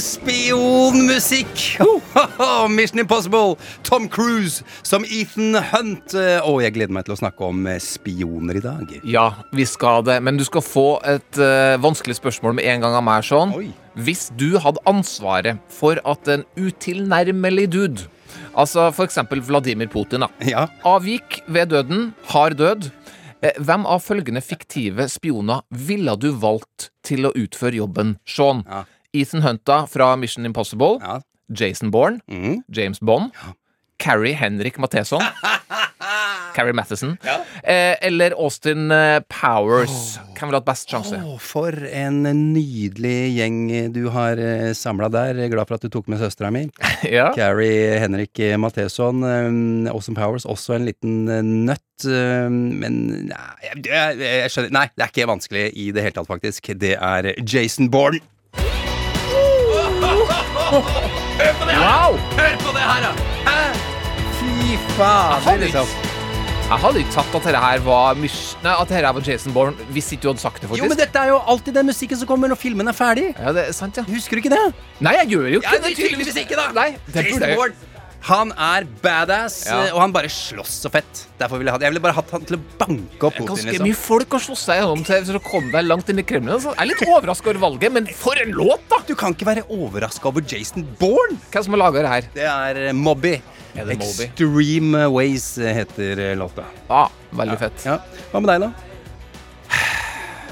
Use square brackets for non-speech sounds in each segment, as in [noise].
Spionmusikk! Mission Impossible! Tom Cruise som Ethan Hunt. Og jeg gleder meg til å snakke om eh, spioner i dag. Ja, vi skal det. Men du skal få et uh, vanskelig spørsmål med en gang av meg, Sean. Oi. Hvis du hadde ansvaret for at en utilnærmelig dude, altså f.eks. Vladimir Putin, da, Ja. avgikk ved døden, har død, eh, hvem av følgende fiktive spioner ville du valgt til å utføre jobben, Sean? Ja. Ethan Hunta fra Mission Impossible, Ja. Jason Bourne, Mm. James Bond, Carrie Henrik Matheson [laughs] Carrie Matheson. Eh, eller Austin eh, Powers. Hvem ville hatt best sjanse? Oh, for en nydelig gjeng du har samla der. Er Glad for at du tok med søstera mi. [laughs] ja. Carrie Henrik Matheson. Austin Powers, også en liten eh, nøtt. Men nei, jeg, jeg, jeg skjønner Nei, det er ikke vanskelig i det hele tatt, faktisk. Det er Jason Bourne. Wow! Hør på det her, da! Hæ? Fy faen. hadde liksom. Jeg hadde ikke tatt at dette her var Mish... Nei, at dette her var Jason Bourne hvis ikke du hadde sagt det, Jo, men dette er jo alltid den musikken som kommer når filmen er ferdig. Ja, det er sant, ja. Husker du ikke det? Nei, jeg gjør jo ikke Ja, det er tydeligvis ikke, da. Nei, det Jason burde jeg Bourne. Han er badass, Ja. eh, og han bare slåss så fett. Derfor ville jeg ha Jeg ville bare hatt han til å banke opp Putin. Ganske Liksom. mye folk har slåss seg gjennom til for å komme deg langt inn i Kreml. Altså. Jeg er litt overraska over valget, men for en låt, da! Du kan ikke være overraska over Jason Bourne. Hvem som har laga det her? Det er eh, Mobby. Er det Moby? Extreme Ways eh, heter eh, låta. Ah, veldig fett. Ja. Hva med deg, da?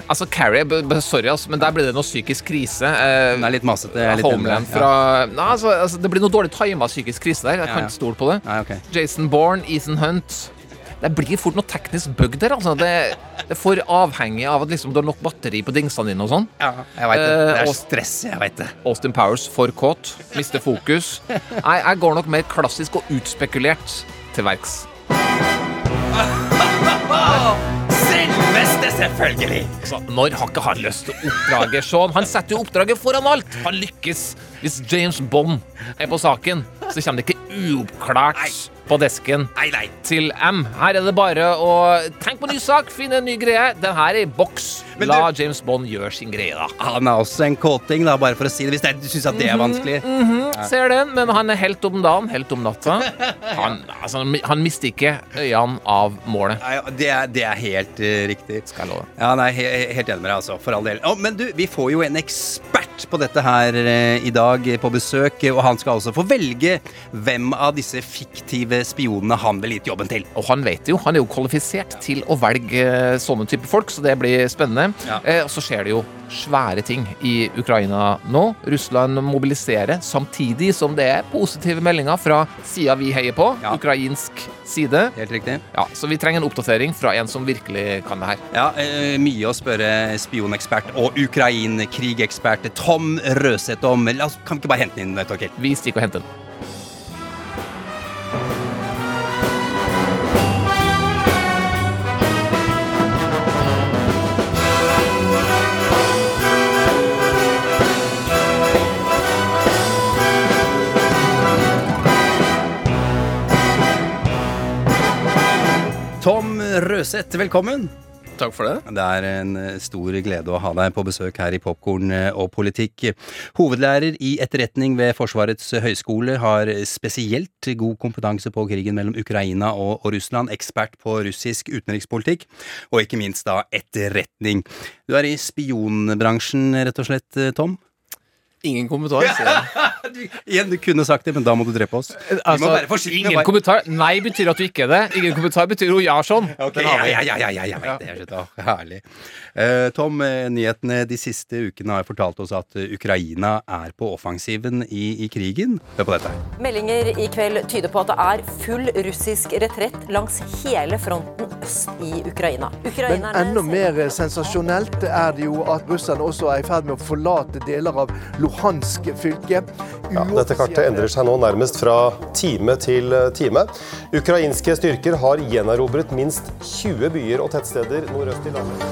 Altså, Carrie, sorry, altså, men der blir det noe psykisk krise. Eh, Den er litt masete. er litt Homeland fra Nei, altså, altså, Det blir noe dårlig tima psykisk krise der. Jeg Ja, kan ja. ikke stole på det. Nei, okay. Jason Bourne, Ethan Hunt Det blir fort noe teknisk bug der. altså Det, det er for avhengig av at liksom, du har nok batteri på dingsene dine og sånn. Ja, jeg veit det. Det Eh, er og- stress, jeg veit det. Austin Powers for kåt. Mister fokus. [laughs] Nei, jeg går nok mer klassisk og utspekulert til verks. [laughs] Selveste, selvfølgelig! Så når har ikke han lyst til oppdraget, Sean? Han setter jo oppdraget foran alt. Han lykkes. Hvis James Bond er på saken, så kommer det ikke uoppklart på desken Nei, nei. til M. Her er det bare å tenke på ny sak, finne en ny greie. Den her er i boks. Men La du- James Bond gjøre sin greie, da. Han er også en kåting, da, bare for å si det, hvis du syns at det er vanskelig. Ser den, men han er helt om dagen, helt om natta. Han, altså, han mister ikke øynene av målet. Nei, det, er, det er helt uh, riktig. Skal jeg love. Ja, nei, he, Helt enig med deg, altså. For all del. Oh, men du, vi får jo en ekspert på dette her uh, i dag eh, på besøk. Og han skal altså få velge hvem av disse fiktive spionene han vil gitt jobben til. Og han vet jo. Han er jo kvalifisert til å velge eh, sånne type folk, så det blir spennende. Ja. Eh, og så skjer det jo svære ting i Ukraina nå. Russland mobiliserer samtidig som det er positive meldinger fra sida vi heier på, Ja. ukrainsk side. Helt riktig. Ja, Så vi trenger en oppdatering fra en som virkelig kan det her. Ja, eh, Mye å spørre spionekspert og Ukraina-krigekspert Tom Røseth om. La oss, kan vi ikke bare hente den inn, Torkild? Vi stikker og henter den. Tom velkommen. Takk for det. Det er en eh, stor glede å ha deg på besøk her i Popkorn eh, og politikk. Hovedlærer i etterretning ved Forsvarets høgskole, har spesielt god kompetanse på krigen mellom Ukraina og, og Russland, ekspert på russisk utenrikspolitikk, og ikke minst da etterretning. Du er i spionbransjen, rett og slett, eh, Tom? Ingen kommentar. sier jeg. [laughs] Du, igjen, du kunne sagt det, men da må du drepe oss. Altså, må være forsiktige ingen kommentar. Nei betyr at du ikke er det. Ingen kommentar betyr jo ja, sånn. [laughs] Okay, ja, ja, ja, ja, ja, jeg vet det. Jeg Herlig. Uh, Tom, eh, nyhetene de siste ukene har fortalt oss at eh, Ukraina er på offensiven i, i krigen. Hør på dette. Meldinger i kveld tyder på at det er full russisk retrett langs hele fronten øst i Ukraina. Men enda mer sensasjonelt er det jo at russerne også er i ferd med å forlate deler av Luhansk fylke. Ja, dette kartet endrer seg nå nærmest fra time til eh, time. Ukrainske styrker har gjenerobret minst 20 byer og tettsteder nordøst i landet.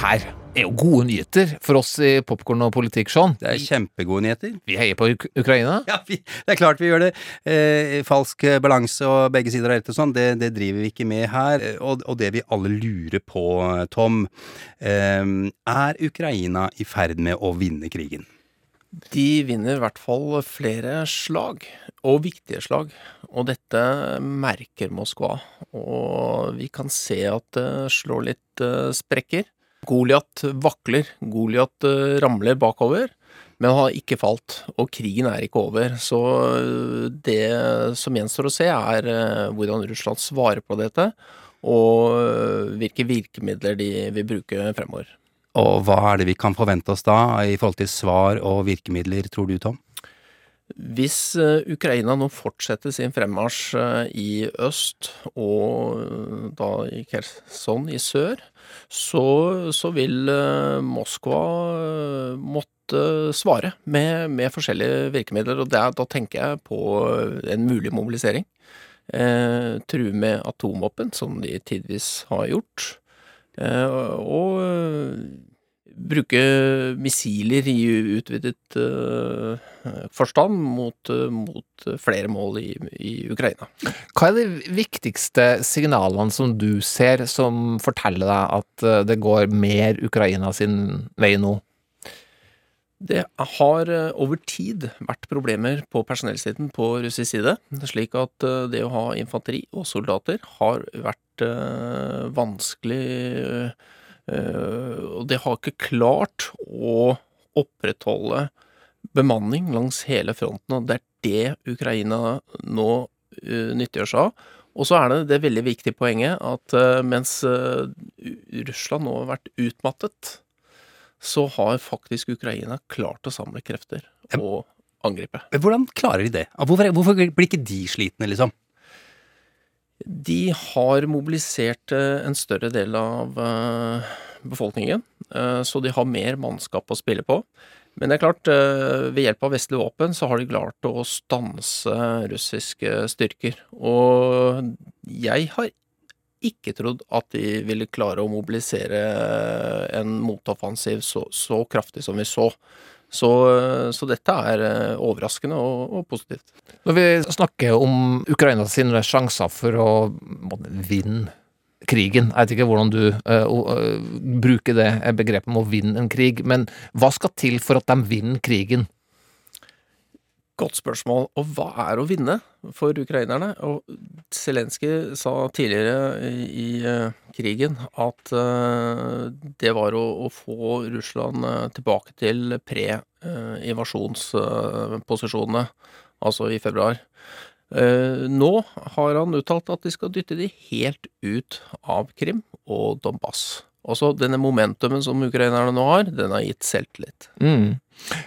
Her er jo gode nyheter for oss i Popkorn og politikk, Sean. Det er kjempegode nyheter. Vi heier på Uk Ukraina. Ja, vi, det er klart vi gjør det. Eh, falsk eh, balanse og begge sider av dette og sånn, det, det driver vi ikke med her. Eh, Og, og det vi alle lurer på, eh, Tom, eh, er Ukraina i ferd med å vinne krigen? De vinner i hvert fall flere slag, og viktige slag. Og dette merker Moskva. Og vi kan se at det slår litt sprekker. Goliat vakler, Goliat eh, ramler bakover, men har ikke falt. Og krigen er ikke over. Så eh, det som gjenstår å se, er eh, hvordan Russland svarer på dette, og hvilke virkemidler de vil bruke fremover. Og hva er det vi kan forvente oss da i forhold til svar og virkemidler, tror du, Tom? Hvis eh, Ukraina nå fortsetter sin fremmarsj eh, i øst, og eh, da i Kherson i sør, så, så vil Moskva måtte svare med, med forskjellige virkemidler. Og er, da tenker jeg på en mulig mobilisering. Eh, true med atomvåpen, som de tidvis har gjort. Eh, og bruke missiler i utvidet uh, forstand mot, uh, mot flere mål i, i Ukraina. Hva er de viktigste signalene som du ser som forteller deg at eh, det går mer Ukraina sin vei nå? Det har over tid vært problemer på personellsiden på russisk side, slik at det å ha infanteri og soldater har vært vanskelig, og det har ikke klart å opprettholde bemanning langs hele fronten, og det er det Ukraina nå eh, nyttiggjør seg av. Og så er det det veldig viktige poenget at eh, mens eh, Russland nå har vært utmattet, så har faktisk Ukraina klart å samle krefter og angripe. Hvordan klarer de det? Hvorfor, hvorfor blir ikke de slitne, liksom? De har mobilisert eh, en større del av eh, befolkningen, eh, så de har mer mannskap å spille på. Men det er klart, ved hjelp av vestlige våpen så har de klart å stanse russiske styrker. Og jeg har ikke trodd at de ville klare å mobilisere en motoffensiv så, så kraftig som vi så. Så, så dette er eh, overraskende og, og positivt. Når vi snakker om Ukraina sine sjanser for å vinne krigen, jeg vet ikke hvordan du uh, eh, bruker det begrepet med å vinne en krig, men hva skal til for at de vinner krigen? Godt spørsmål. Og hva er å vinne for ukrainerne? Og Zelenskyj sa tidligere i, eh, krigen at eh, det var å, få Russland eh, tilbake til pre-invasjonsposisjonene, altså i februar. Nå har han uttalt at de skal dytte de helt ut av Krim og Donbass. Altså denne momentumen som ukrainerne nå har, den har gitt selvtillit. Mm.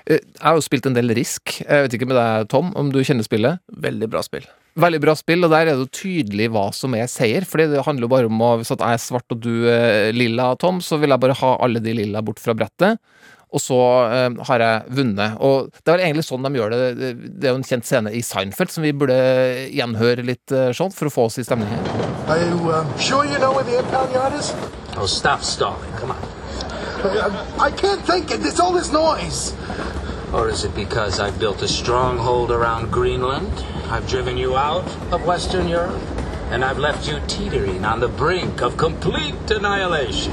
Eh, Jeg har jo spilt en del Risk. Jeg vet ikke med deg, Tom, om du kjenner spillet? Veldig bra spill. Veldig bra spill, og der er det jo tydelig hva som er seier. Fordi det handler jo bare om å Hvis jeg er svart og du er lilla, Tom, så vil jeg bare ha alle de lilla bort fra brettet. Og så eh, har jeg vunnet. Og det er vel egentlig sånn de gjør det. Det- er jo en kjent scene i Seinfeld som vi burde gjenhøre litt eh, sånn, for å få oss i stemning her. Are you uh, sure you know where the yard is? Oh, stop stalling. Come on. I can't think. It's all this noise. Or is it because I've built a stronghold around Greenland? I've driven you out of Western Europe? And I've left you teetering on the brink of complete annihilation.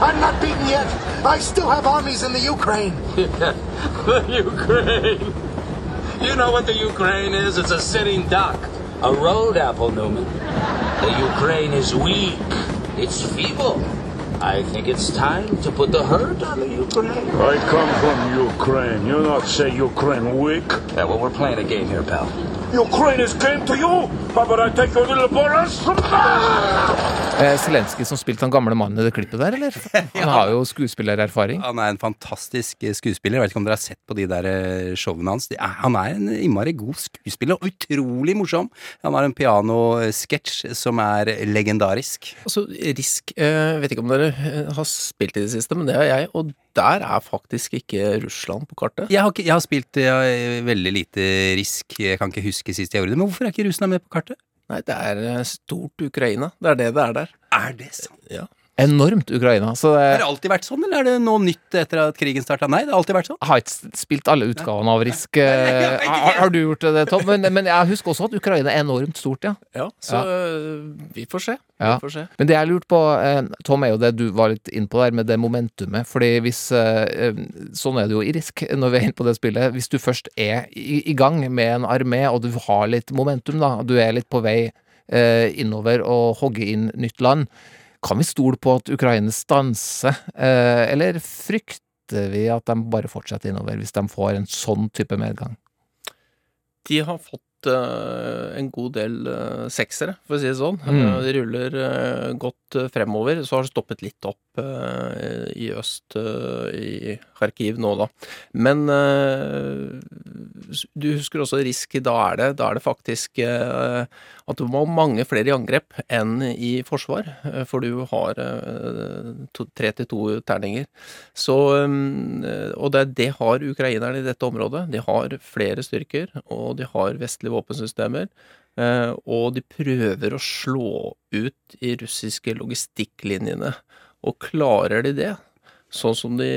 I'm not beaten yet. I still have armies in the Ukraine. [laughs] the Ukraine! You know what the Ukraine is? It's a sitting duck. A road apple, Newman. The Ukraine is weak. It's feeble. I think it's time to put the hurt on the Ukraine. I come from Ukraine. You not say Ukraine weak. Yeah, well, we're playing a game here, pal. Ukraine is game to you. How about I take your little Boris? Eh, Zelenskyj som spilte han gamle mannen i det klippet der, eller? [laughs] Han har jo skuespillererfaring. Han er en fantastisk skuespiller. Jeg vet ikke om dere har sett på de der eh, showene hans. Han er en innmari god skuespiller, og utrolig morsom. Han har en pianosketsj som er legendarisk. Altså, Risk eh, Vet ikke om dere eh, har spilt i det siste, men det har jeg. Og der er faktisk ikke Russland på kartet. Jeg har, ikke, jeg har spilt eh, veldig lite Risk, jeg kan ikke huske sist jeg gjorde det. Men hvorfor er ikke Russland med på kartet? Nei, det er eh, stort Ukraina. Det er det det er der. Er det sant? Ja. Enormt Ukraina. Så Har det, det alltid vært sånn, eller er det noe nytt etter at krigen starta? Nei, det har alltid vært sånn. jeg har ikke spilt alle utgavene av Risk. [laughs] eh, Har, har du gjort det, Tom? Men, men jeg husker også at Ukraina er enormt stort, ja. Ja, så ja. vi får se. Ja. Vi får se. Men det jeg lurte på, eh, Tom, er jo det du var litt inn på der, med det momentumet. Fordi hvis eh, eh, Sånn er det jo i Risk [laughs] når vi er inne på det spillet. Hvis du først er i, i gang med en armé, og du har litt momentum, da, du er litt på vei eh, innover og hogger inn nytt land, kan vi stole på at Ukraina stanser, eh, eller frykter vi at de bare fortsetter innover hvis de får en sånn type medgang? De har fått øh, en god del øh, seksere, for å si det sånn. Mm. Eh, De ruller godt øh, fremover. Så har det stoppet litt opp uh, i øst, uh, i Kharkiv nå, da. Men du husker også Risk. Da er det, da er det faktisk at du må ha mange flere i angrep enn i forsvar. For du har to- tre til to terninger. Så, um, og det, det har ukrainerne i dette området. De har flere styrker, og de har vestlige våpensystemer. Eh, Og de prøver å slå ut i russiske logistikklinjene. Og klarer de det, sånn som de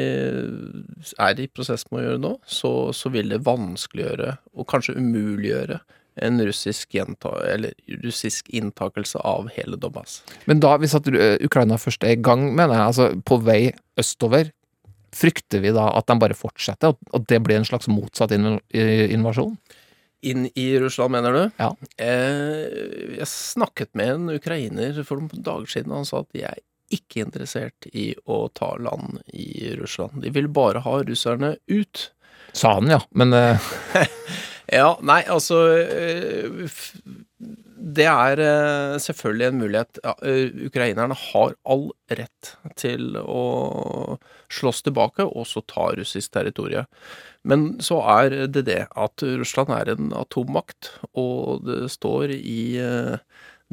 er i prosess med å gjøre nå, så, så vil det vanskeliggjøre, og kanskje umuliggjøre, en russisk, gjenta, russisk inntakelse av hele Donbass. Men da, hvis at eh, Ukraina først i gang, mener jeg, altså på vei østover, frykter vi da at de bare fortsetter, og at det blir en slags motsatt invasjon? Inn i Russland, mener du? Ja. Eh, jeg snakket med en ukrainer for noen dager siden, og han sa at de er ikke interessert i å ta land i Russland. De vil bare ha russerne ut. Sa han, ja, men eh, [laughs] Ja, nei, altså eh, Det er eh, selvfølgelig en mulighet. Eh, Ukrainerne har all rett til å slåss tilbake og så ta russisk territorium. Men så er det det at Russland er en atommakt, og det står i eh,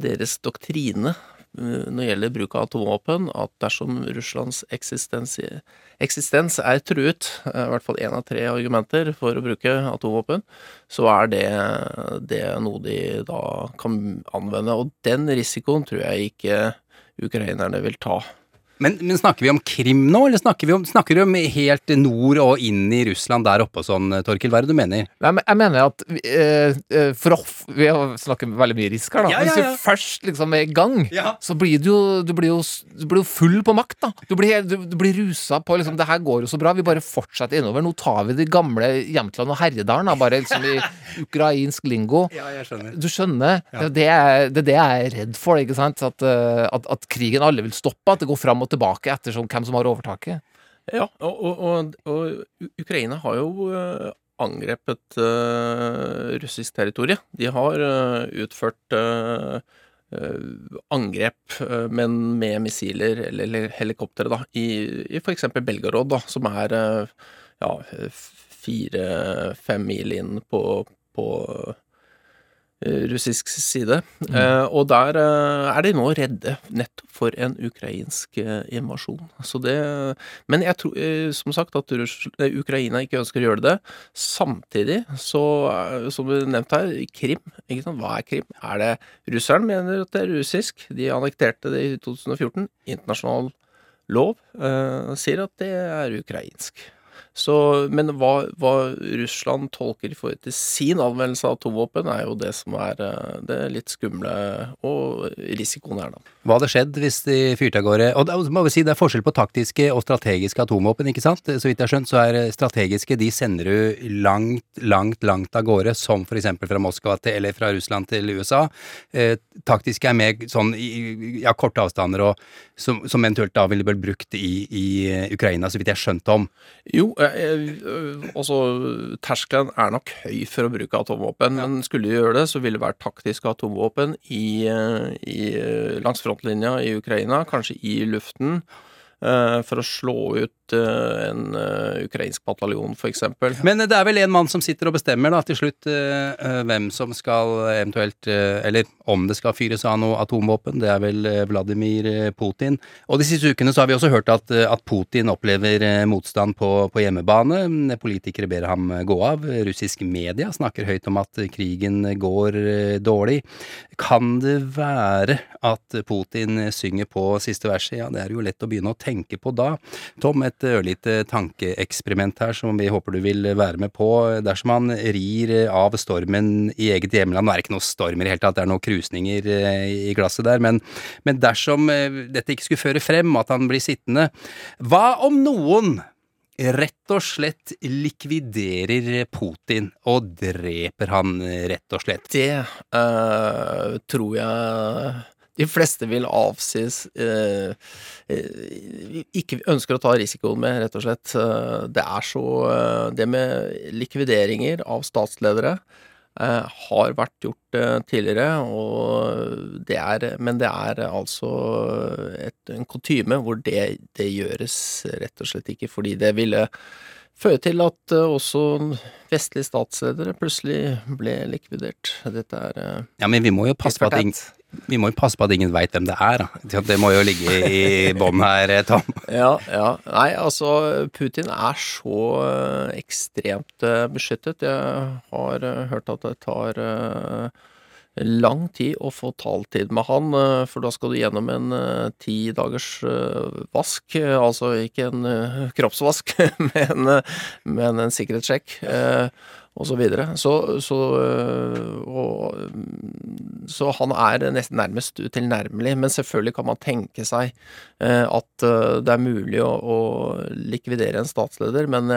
deres doktrine når det gjelder bruk av atomvåpen, at dersom Russlands eksistens, eksistens er truet, eh, i hvert fall én av tre argumenter for å bruke atomvåpen, så er det, det noe de da kan anvende. Og den risikoen tror jeg ikke ukrainerne vil ta. Men, men snakker vi om Krim nå, eller snakker vi om, snakker du om helt nord og inn i Russland der oppe og sånn, Torkil? Hva er det du mener? Nei, men jeg mener at vi, eh, eh, for off, Vi har snakket veldig mye risk her, da. Ja, ja, Hvis ja. du først liksom er i gang, så blir du du blir jo, du blir jo full på makt, da. Du blir, du, du blir rusa på liksom Det her går jo så bra, vi bare fortsetter innover. Nå tar vi de gamle Jämtland og Herjedalen, da, bare liksom i [laughs] ukrainsk lingo. Ja, jeg skjønner. Du skjønner? Det, er det, det det jeg er redd for, ikke sant? At, eh, at, at krigen alle vil stoppe, at det går fram og tilbake ettersom hvem som har overtaket. Ja, og, og, og, og Ukraina har jo eh, angrepet uh, russisk territorium. De har uh, utført eh, angrep, men med missiler eller, eller helikoptre, da, i, i f.eks. Belgorod, da, som er ja, fire-fem mil inn på, på russisk side. Eh, og der eh, er de nå redde nettopp for en ukrainsk eh, invasjon. Så det, men jeg tror eh, som sagt at eh, Ukraina ikke ønsker å gjøre det. Samtidig så, eh, som du nevnte her, Krim. Ikke sant? Hva er Krim? Er det Russeren mener at det er russisk? De annekterte det i 2014. Internasjonal lov eh, sier at det er ukrainsk. Så, men hva, hva Russland tolker i forhold til sin anvendelse av atomvåpen, er jo det som er eh, det litt skumle og risikoen her, da. Hva hadde skjedd hvis de fyrte av gårde Og da må vi si det er forskjell på taktiske og strategiske atomvåpen, ikke sant? Så vidt jeg har skjønt, så er strategiske de sender du langt, langt, langt av gårde, som for eksempel fra Moskva til, eller fra Russland til USA. Eh, taktiske er mer sånn i ja, korte avstander, og som, som eventuelt da ville blitt brukt i, i Ukraina, så vidt jeg har skjønt om. Jo, eh, eh, altså terskelen er nok høy for å bruke atomvåpen, men skulle de gjøre det, så ville det vært taktisk atomvåpen i, eh, i, langs frontlinja i Ukraina, kanskje i luften, eh, for å slå ut eh, en eh, ukrainsk bataljon, eksempel. Men det er vel en mann som sitter og bestemmer da til slutt eh, eh, hvem som skal eventuelt eh, Eller om det skal fyres av noe atomvåpen. Det er vel eh, Vladimir eh, Putin. Og de siste ukene så har vi også hørt at, eh, at Putin opplever eh, motstand på, på hjemmebane. Politikere ber ham eh, gå av. Russisk media snakker høyt om at krigen går eh, dårlig. Kan det være at Putin synger på siste verset? Ja, det er jo lett å begynne å tenke på da. Tom, et ørlite tankeeksperiment her som vi håper du vil være med på. Dersom han rir av stormen i eget hjemland, nå er det ikke noe storm i det hele tatt, det er noen krusninger eh, i glasset der, men, men dersom eh, dette ikke skulle føre frem, at han blir sittende, hva om noen rett og slett likviderer Putin og dreper han, rett og slett? Det uh, tror jeg de fleste vil avsies eh, eh, Ikke ønsker å ta risikoen med, rett og slett. Eh, Det er så Det med likvideringer av statsledere eh, har vært gjort eh, tidligere, og det er Men det er altså et, en kutyme hvor det, det gjøres rett og slett ikke, fordi det ville føre til at også vestlige statsledere plutselig ble likvidert. Dette er Ja, men vi må jo passe på at ingen, vi må jo passe på at ingen veit hvem det er, da. Det må jo ligge i bånn her, Tom. [laughs] Ja, ja. Nei, altså, Putin er så eh, ekstremt eh, beskyttet. Jeg har eh, hørt at det tar eh, lang tid å få taletid med han, eh, for da skal du gjennom en eh, ti dagers eh, vask. eh, Altså ikke en eh, kroppsvask, [laughs] men, eh, men en sikkerhetssjekk. Og så videre. Så, så, øh, og, så han er nesten nærmest utilnærmelig. Men selvfølgelig kan man tenke seg eh, at øh, det er mulig å, å likvidere en statsleder, men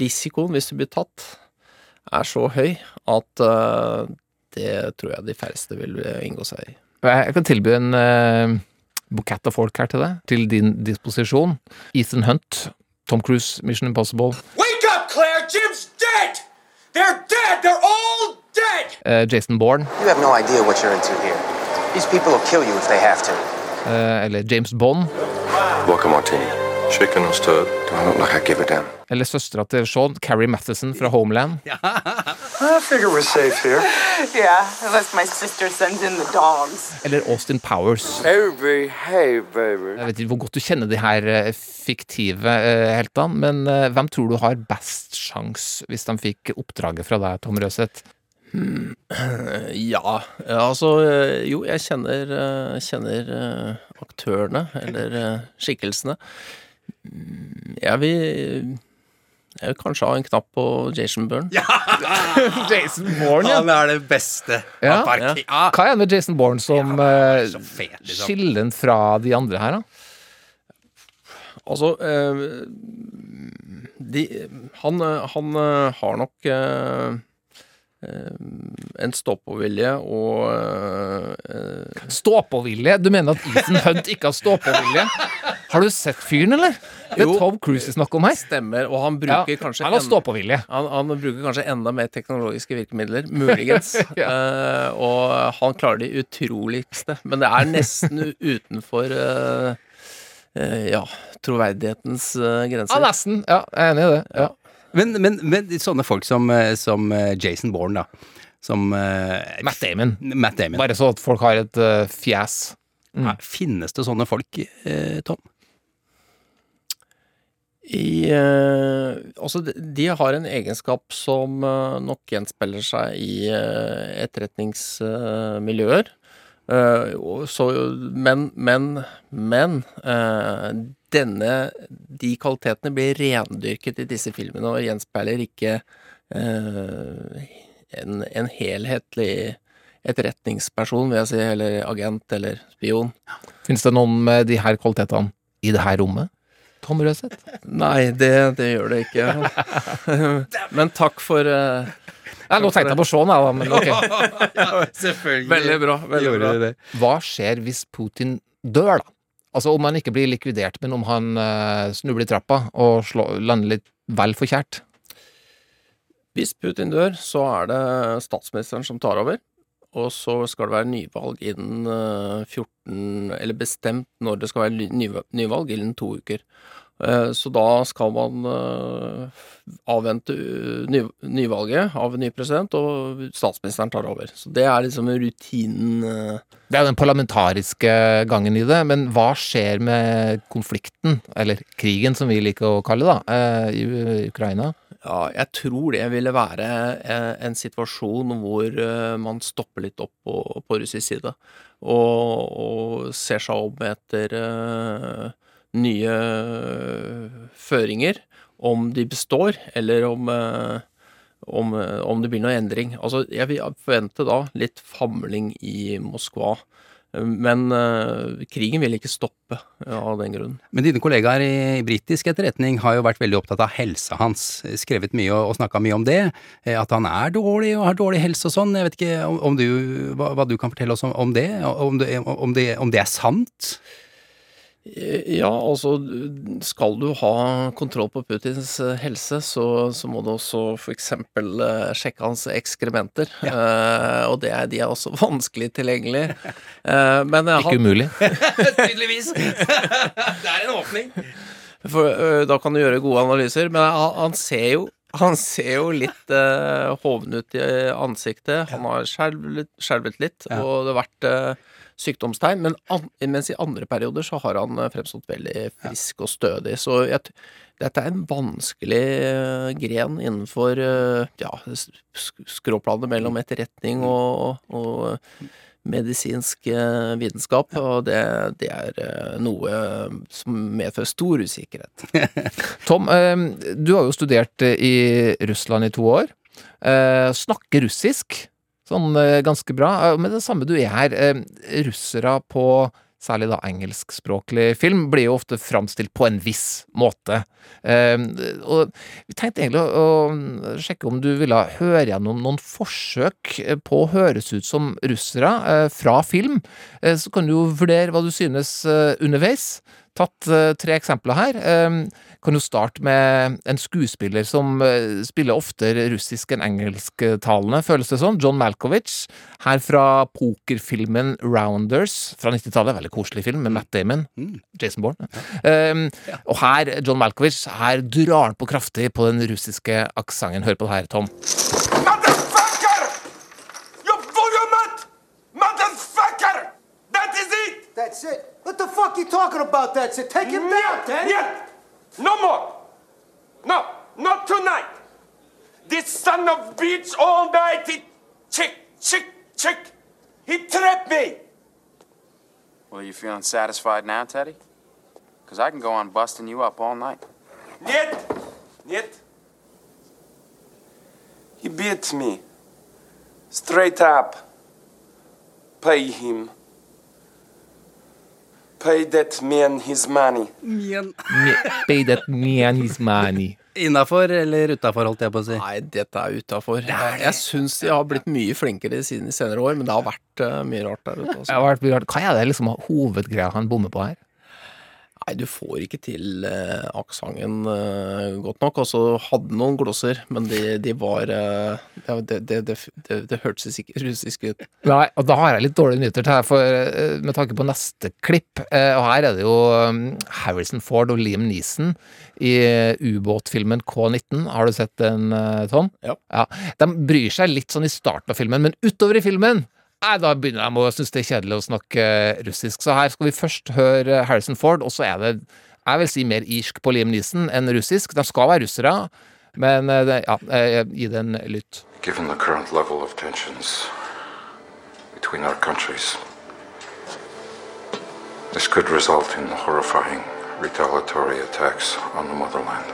risikoen hvis du blir tatt, er så høy at øh, det tror jeg de færreste vil øh, inngå seg i. Jeg kan tilby en bukett av folk her til deg, til din disposisjon. Ethan Hunt, Tom Cruise, Mission Impossible. Wake up, Claire! Jim's dead! They're dead! They're all dead! Uh, Jason Bourne, You have no idea what you're into here. These people will kill you if they have to. Uh, eller James Bond, Welcome, martini. Chicken and stirred? Do I look like I give a damn? eller søstera til Sean, Carrie Matheson fra Homeland. I figure we're safe here. Yeah, unless my sister sends in the dogs. Eller Austin Powers. Hey, baby. Hey, baby. Jeg vet ikke hvor godt du kjenner de her eh, fiktive eh, heltene, men eh, hvem tror du har best sjanse hvis de fikk oppdraget fra deg, Tom Røseth? Hmm. [clears throat] Ja, altså Jo, jeg kjenner, kjenner aktørene, eller skikkelsene. Jeg vil jeg vil kanskje ha en knapp på Jason Byrne. [laughs] Jason Bourne, ja. Han er det beste. Ja. Ja. Hva er det med Jason Bourne som eh, fet, liksom. skiller den fra de andre her, da? Altså øh, de, han, øh, han øh, har nok øh, en stå-på-vilje og øh, Stå-på-vilje? Du mener at Ethan Hunt ikke har stå-på-vilje? Har du sett fyren, eller? Det er Jo. Tom Cruise vi snakker om her. Stemmer, og han bruker Ja, kanskje han har ståpåvilje. Han, han bruker kanskje enda mer teknologiske virkemidler, muligens. [laughs] Eh, og han klarer de utroligste. Men det er nesten [laughs] utenfor uh, uh, ja, troverdighetens grenser. Ja, nesten. Ja, jeg er enig i det. Ja. Men, men, men sånne folk som, som Jason Bourne, da. Som Matt Damon. Matt Damon. Bare så at folk har et fjes. Ja, Finnes det sånne folk, eh, Tom? I, eh, altså, de, de har en egenskap som eh, nok gjenspeiler seg i eh, etterretningsmiljøer. Eh, så, men, men, men eh, denne, de kvalitetene blir rendyrket i disse filmene og gjenspeiler ikke eh, en, en helhetlig etterretningsperson, vil jeg si, eller agent eller spion. Fins det noen med de her kvalitetene i det her rommet? Tom Røseth? Nei, det, det gjør det ikke. [laughs] Men takk for uh, Nei, Nå tenkte jeg på Shaun, jeg, da, men ok. [laughs] ja, selvfølgelig. Veldig bra. veldig bra. det. Hva skjer hvis Putin dør, da? Altså om han ikke blir likvidert, men om han uh, snubler i trappa og slår, lander litt vel forkjært? Hvis Putin dør, så er det statsministeren som tar over. Og så skal det være nyvalg innen eh, 14 Eller bestemt når det skal være ny- nyva- nyvalg, innen to uker. Eh, Så da skal man eh, avvente nyvalget av ny president, og statsministeren tar over. Så det er liksom rutinen eh, Det er den parlamentariske gangen i det, men hva skjer med konflikten, eller krigen som vi liker å kalle det, da, eh, i Ukraina? Ja, jeg tror det ville være eh, en situasjon hvor eh, man stopper litt opp på, på russisk side, og, og ser seg om etter uh, nye føringer, om de består, eller om, uh, om, om det blir noe endring. Altså, jeg vil forvente da litt famling i Moskva. Men uh, krigen vil ikke stoppe ja, av den grunn. Men dine kollegaer i britisk etterretning har jo vært veldig opptatt av helsa hans. Skrevet mye og, og snakka mye om det. eh, At han er dårlig og har dårlig helse og sånn. Jeg vet ikke om du, hva, hva du kan fortelle oss om, om det? Om det, om, det, om det er sant? Ja, altså skal du ha kontroll på Putins eh, helse, så, så må du også eksempel eh, sjekke hans ekskrementer. Eh, og det er, de er også [laughs] vanskelig tilgjengelig. Eh, men eh, Ikke han- umulig. [laughs] Tydeligvis! [laughs] det er en åpning. For ø, da kan du gjøre gode analyser. Men han, han ser jo han ser jo litt uh, hoven ut i ansiktet. Han har skjelvet, skjelvet litt, Ja. og det har vært eh, sykdomstegn. Men an, mens i andre perioder så har han eh, fremstått veldig frisk og stødig. Så jeg, dette er en vanskelig eh, gren innenfor eh, ja, skråplanet mellom etterretning og, og medisinsk vitenskap, og det, det er noe som medfører stor usikkerhet. [laughs] Tom, du har jo studert i Russland i to år. Snakker russisk sånn eh, ganske bra. Med Men det samme du er her. eh, Russere på særlig da engelskspråklig film blir jo ofte framstilt på en viss måte. Eh, Og vi tenkte egentlig å sjekke om du ville høre gjennom noen forsøk eh, på å høres ut som russere eh, fra film. Eh, Så kan du jo vurdere hva du synes eh, underveis. Tatt eh, tre eksempler her. Eh, kan jo starte med en skuespiller som eh, spiller oftere russisk enn engelsktalende, føles det som. John Malkovich. Her fra pokerfilmen Rounders fra 90-tallet. Veldig koselig film med Matt Damon. Jason Bourne. Um, Og her, John Malkovich, her drar han på kraftig på den russiske aksenten. Hør på det her, Tom. You volumet! Motherfucker! That is it! That's it. What the fuck are you talking about? That's it. Take him down, Daddy. Нет! No more! No, not tonight! This son of bitch all night, he chick, chick, chick! He trapped me! Well, you feeling satisfied now, Teddy? Because I can go on busting you up all night. Нет! Нет! He beat me. Straight up. Pay him. Pay that man his money. Pay that man his money. Innafor eller utafor, holdt jeg på å si? Nei, dette er utafor. Jeg, syns de har blitt mye flinkere siden de senere år, men det har vært eh, mye rart der ute. Det Altså. har vært mye rart. Hva er det liksom hovedgreia han bommer på her? Nei, du får ikke til eh, aksenten eh, godt nok. Og så hadde noen glosser, men de, de var eh, Det, det, det, det, det hørtes ikke [laughs] russisk ut. Nei, og da har jeg litt dårlige nyheter til her, for, eh, med tanke på neste klipp. eh, Og her er det jo um, Harrison Ford og Liam Neeson i eh, ubåtfilmen K-19. Har du sett den, eh, Tom? Ja. De bryr seg litt sånn i starten av filmen, men utover i filmen Nei, Da begynner de å synes det er kjedelig å snakke russisk. Så her skal vi først høre Harrison Ford, og så er det jeg vil si mer irsk på Liam Neeson enn russisk. De skal være russere, men eh, ja, gi det en lytt. Given the current level of tensions between our countries, this could result in horrifying retaliatory attacks on the motherland.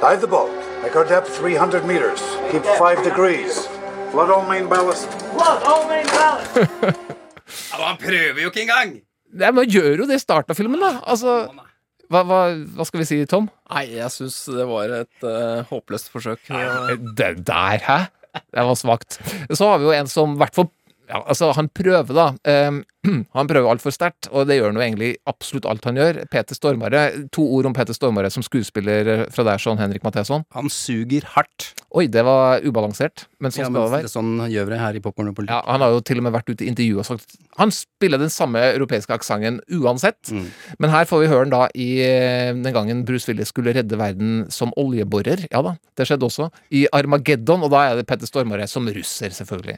Dive the boat. Make our depth 300 meters. Keep 5 degrees. Flood all main ballast. Blood all main ballast. [laughs] Ja, han prøver jo ikke engang! Nei, men gjør jo det i starten av filmen, da. Altså, hva, hva, hva skal vi si, Tom? Nei, jeg syns det var et uh, håpløst forsøk. Det der, hæ? Det var svakt. Så har vi jo en som i hvert fall ja, altså, han prøver, da. Um, [clears throat] han prøver altfor sterkt, og det gjør han jo egentlig absolutt alt han gjør. Peter Stormare, To ord om Peter Stormare som skuespiller fra deg, sånn Henrik Matheson. Han suger hardt. Oi, det var ubalansert, men sånn Ja, skal det være. det sånn gjør vi det her i Popkorn og politikk. Ja, han har jo til og med vært ute i intervju og sagt Han spiller den samme europeiske aksenten uansett. Mm. Men her får vi høre den da i eh, den gangen Bruce Willis skulle redde verden som oljeborer. Ja da, det skjedde også. I Armageddon, og da er det Petter Stormare som russer, selvfølgelig.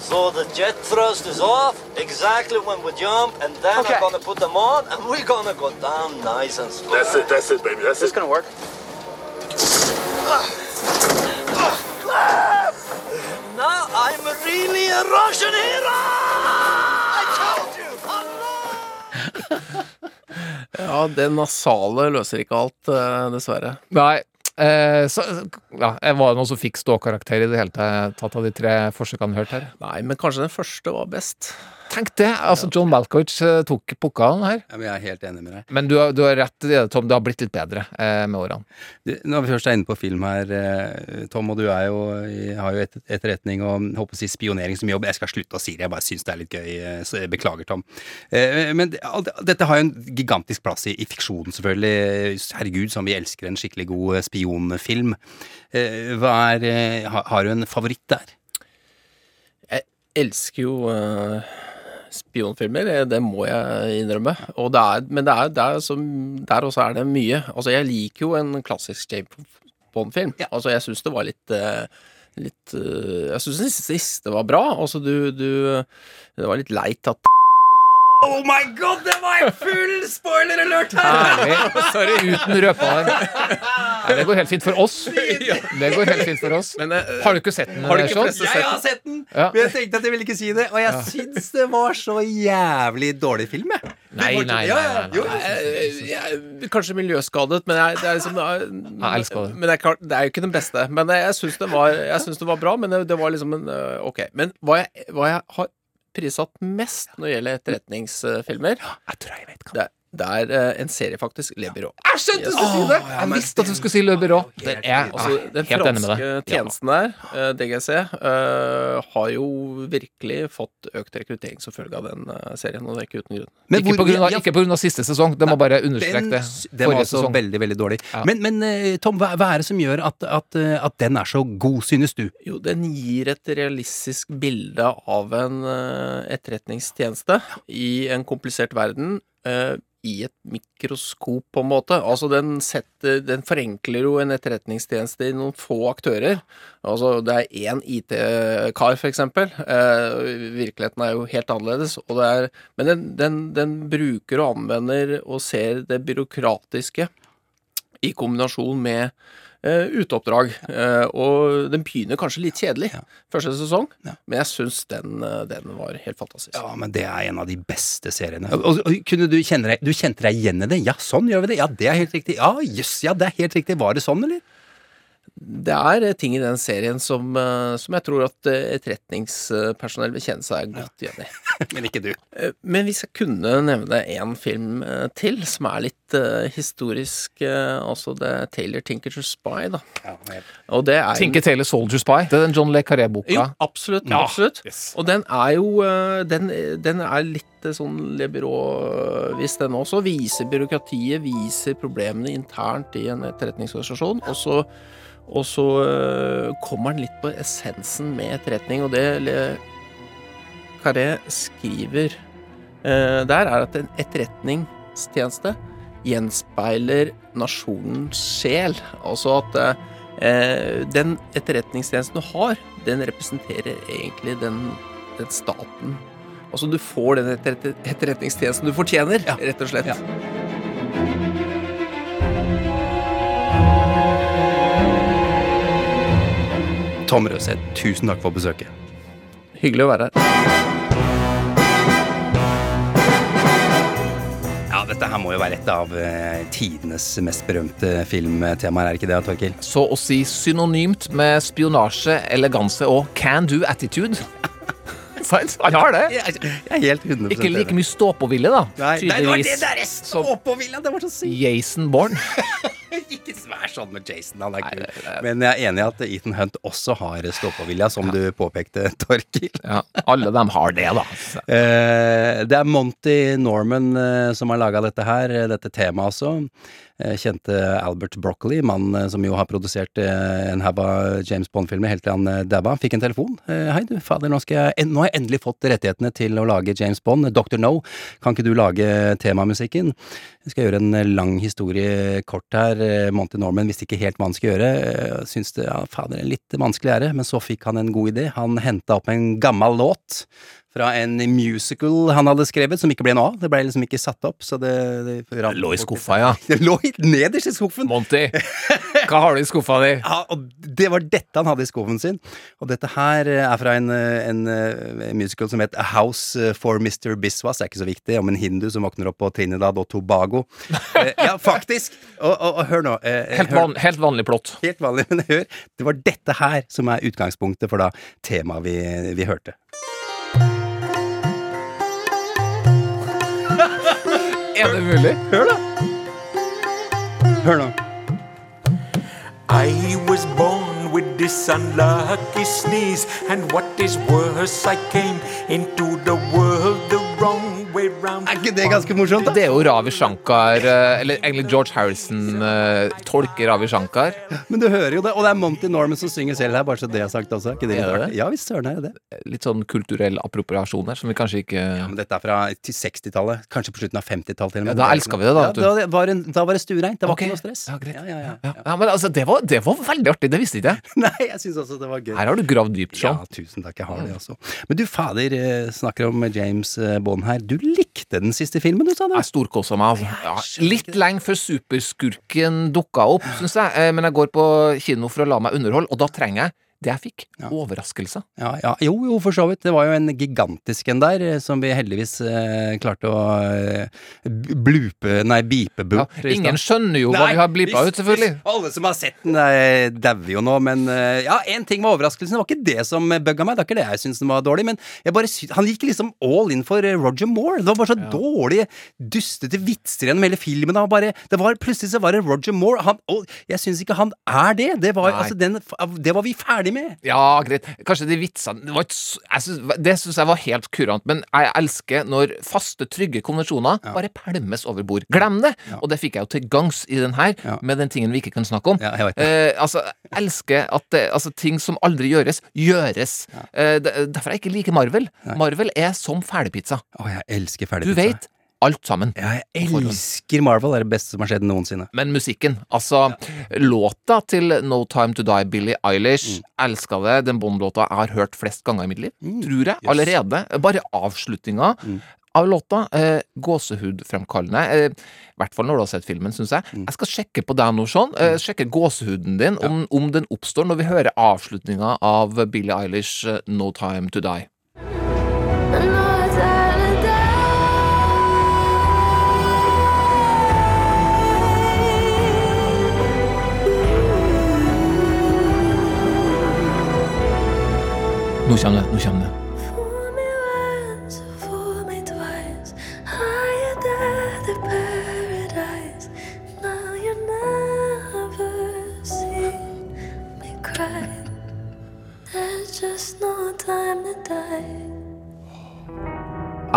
So the jet thrust is off exactly when we jump, and then Okay. I'm gonna put them on, and we're gonna go down nice and slow. That's it, that's it, baby. That's This it. gonna work. Now I'm really a Russian hero! I told you! [laughs] Ja, det nasale løser ikke alt, eh, dessverre. Nei. Eh, så, ja, var det noen som fikk ståkarakter i det hele tatt av de tre forsøkene vi hørte her? Nei, men kanskje den første var best. Tenk det! altså John Malkovich eh, tok pokalen her. Ja, men jeg er helt enig med deg. Men du, har- du har rett i det, Tom. Det har blitt litt bedre eh, med årene. Du, Når vi først er inne på film her, eh, Tom, og du er jo, har jo et, etterretning og håper å si spionering som jobb. Jeg skal slutte å si det, jeg bare syns det er litt gøy. eh, Så jeg beklager, Tom. Eh, Men alt- dette har jo en gigantisk plass i, i fiksjonen, selvfølgelig. Herregud, som vi elsker en skikkelig god eh, spionfilm. Eh, Hva er eh, har, har du en favoritt der? Jeg elsker jo eh, spionfilmer, det, må jeg innrømme. Og det er, men det er, det er som, der også er det mye. Altså, jeg liker jo en klassisk James Bond-film. Altså, jeg syns det var litt eh, Litt eh, Jeg syns den siste var bra. Altså, du, du Det var litt leit at Oh my god, det var en full spoiler alert her! Herlig. Sorry, uten røpealarm. Det går helt fint for oss. Det går helt fint for oss. har du ikke sett den? Har du ikke sånn? Jeg har sett den, Ja. men jeg tenkte at jeg ville ikke si det. Og jeg Ja. syns det var så jævlig dårlig film, jeg. Nei, nei, nei, nei, nei. jo. Jeg, jeg, kanskje miljøskadet, men jeg, det er liksom er, Jeg elsker det. Men det er, det er jo ikke den beste. Men jeg syns det, var- jeg syns det var bra, men det, det var liksom en øh, Ok. Men hva jeg, hva jeg har prissatt mest når det gjelder etterretningsfilmer. Jeg tror jeg vet hva. Det, det er øh, en serie, faktisk. Le Byrå. Jeg skjønte du skulle si det! Jeg visste at du skulle si Le Byrå. Det er Altså, den helt enig med franske deg. tjenesten der, eh, DGC, eh, har jo virkelig fått økt rekruttering som følge av den eh, serien, og det er ikke uten grunn. Men Ikke hvor- på grunn av, ja, ikke på grunn av siste sesong. Det må bare understreke det det. den var Forrige også sesong. veldig, veldig dårlig. Ja. Men, men eh, Tom, hva, hva er det som gjør at, at, eh, at den er så god, synes du? Jo, den gir et realistisk bilde av en eh, etterretningstjeneste i en komplisert verden. eh, i et mikroskop, på en måte. Altså, den setter Den forenkler jo en etterretningstjeneste i noen få aktører. Altså, det er én IT-kar, eksempel. Eh, virkeligheten er jo helt annerledes. Og det er, men den, den, den bruker og anvender og ser det byråkratiske i kombinasjon med uteoppdrag. Eh, og den begynner kanskje litt kjedelig første sesong, men jeg syns den, eh, den var helt fantastisk. Ja, men det er en av de beste seriene. Og, og, kunne du kjenne deg Du kjente deg igjen i det? Ja, sånn gjør vi det. Ja, det er helt riktig. Ja, jøss, ja, det er helt riktig. Var det sånn, eller? Det er eh, ting i den serien som, eh, som jeg tror at eh, etterretningspersonell vil kjenne seg godt igjen i. [laughs] Men ikke du. Men hvis jeg kunne nevne én film til som er litt uh, historisk, uh, altså det er Taylor Tinker to Spy, da. Og det er en- Tinker Taylor Soldier Spy. Det er den John Le Carré-boka. Jo, absolutt. Ja, absolutt. Og den er jo uh, Den, den er litt sånn Le Byrå-vis, den også. Viser byråkratiet, viser problemene internt i en etterretningsorganisasjon. Og så, og så eh, kommer han litt på essensen med etterretning, og det Carré skriver eh, der, er at en etterretningstjeneste gjenspeiler nasjonens sjel. Altså at eh, den etterretningstjenesten du har, den representerer egentlig den, den staten. Altså du får den etter, etterretningstjenesten du fortjener, rett og slett. Tom Røseth, tusen takk for besøket. Hyggelig å være her. Ja, dette her må jo være et av eh, tidenes mest berømte filmtemaer, er ikke det, Torkil? Så å si synonymt med spionasje, eleganse og can do attitude. [laughs] Sant? Han har det. Jeg er helt 100 Ikke like mye stå-på-vilje, da. Nei, det var det der jeg stå! Det var så sykt! Jason Bourne. [laughs] [laughs] Ikke vær sånn med Jason, han er kul. Men jeg er enig i at Ethan Hunt også har stå-på-vilja, som du påpekte, [laughs] Torkil. Ja, alle dem har det, da. Eh, det er Monty Norman eh, som har laga dette her, eh, dette temaet også. Eh, Kjente Albert Broccoli, mannen eh, som jo har produsert eh, en haug av James Bond-filmer helt til han dabba, fikk en telefon. Hei, du, fader, nå, jeg, nå har jeg endelig fått rettighetene til å lage James Bond. Dr. No, kan ikke du lage temamusikken? Jeg skal gjøre en lang historie kort her. Monty Norman visste ikke helt hva han skulle gjøre. Syns det, ja, fader, litt vanskelig er det, men så fikk han en god idé. Han henta opp en gammel låt fra en musical han hadde skrevet, som ikke ble noe av. Det ble liksom ikke satt opp, så det, det [laughs] det Lå i skuffa, ja. Det lå nederst i skuffen! Monty, [laughs] hva har du i skuffa di? Ja, og det var dette han hadde i skuffen sin. Og dette her eh, er fra en, eh, en eh, musical som het A House for Mr. Biswas. Det er ikke så viktig, om en hindu som våkner opp på Trinidad og Tobago. Ja, faktisk! Og, og, og hør nå. eh, Helt, van, helt vanlig plott. Helt vanlig, men hør. Det var dette her som er utgangspunktet for da temaet vi, vi hørte. Er det mulig? Hør, da! Hør nå. I was born with this unlucky sneeze, and what is worse, I came into the world the. Er ikke det ganske morsomt, da? Det er jo Ravi Shankar, eh, eller egentlig George Harrison eh, tolker Ravi Shankar. Men du hører jo det, og det er Monty Norman som synger selv her, bare så det er sagt også. Er Ikke det, Er det? Ja visst søren er det det. Litt sånn kulturell appropriasjon her, som vi kanskje ikke Ja, men dette er fra 60-tallet, kanskje på slutten av 50-tallet til og med. Ja, da elsker vi det, da, Ja, da, var det, da var det stuereint, det var okay. ikke noe stress. Ja, greit. Ja, ja, ja. ja. ja, men altså, det var, det var veldig artig, det visste ikke jeg. [laughs] Nei, jeg syns også det var gøy. Her har du gravd dypt, Ja, tusen takk, jeg har det også. Men du fader, eh, snakker om James eh, Bond her. Du likte den siste filmen, du sa det? Jeg storkosa meg. Altså. Ja, litt lenge før superskurken dukka opp, syns jeg. Eh, Men jeg går på kino for å la meg underholde, og da trenger jeg det jeg fikk. Overraskelser. Ja, ja, jo, jo, for så vidt. Det var jo en gigantisk en der, eh, som vi heldigvis eh, klarte å eh, blupe Nei, bipe Ja, ingen skjønner jo hva vi har blipa ut, selvfølgelig. Alle som har sett den, eh, dauer jo nå, men eh, ja, én ting med overraskelsen. Det var ikke det som bugga meg, det er ikke det jeg syns den var dårlig, men jeg bare han gikk liksom all in for eh, Roger Moore. Det var bare så dårlige, dustete vitser gjennom hele filmen. Var bare, det var, plutselig så var det Roger Moore, han, og jeg syns ikke han er det. Det var, altså, den, det var vi ferdig med. Ja, greit. Kanskje de vitsene Det, var ikke s- jeg synes, det syns jeg var helt kurant, men jeg elsker når faste, trygge konvensjoner bare pælmes over bord. Glem det! Og det fikk jeg jo til gangs i den her, med den tingen vi ikke kan snakke om. Ja, jeg vet det. eh, altså, jeg elsker at det, altså, ting som aldri gjøres, gjøres. Eh, derfor jeg ikke liker Marvel. Marvel er som ferdigpizza. Å, jeg elsker Du vet alt sammen. Ja, jeg elsker Marvel. Det er det beste som har skjedd noensinne. Men musikken, altså Låta til No Time To Die, Billie Eilish, elska det. Den Bond-låta jeg har hørt flest ganger i mitt liv. Tror jeg. Allerede. Bare avslutninga av låta. Eh, gåsehudfremkallende. Eh, I hvert fall når du har sett filmen, syns jeg. Jeg skal sjekke på deg nå, Sean. Eh, sjekke gåsehuden din, om, om den oppstår når vi hører avslutninga av Billie Eilish, eh, No Time To Die. Nå kommer det. Nå kommer det.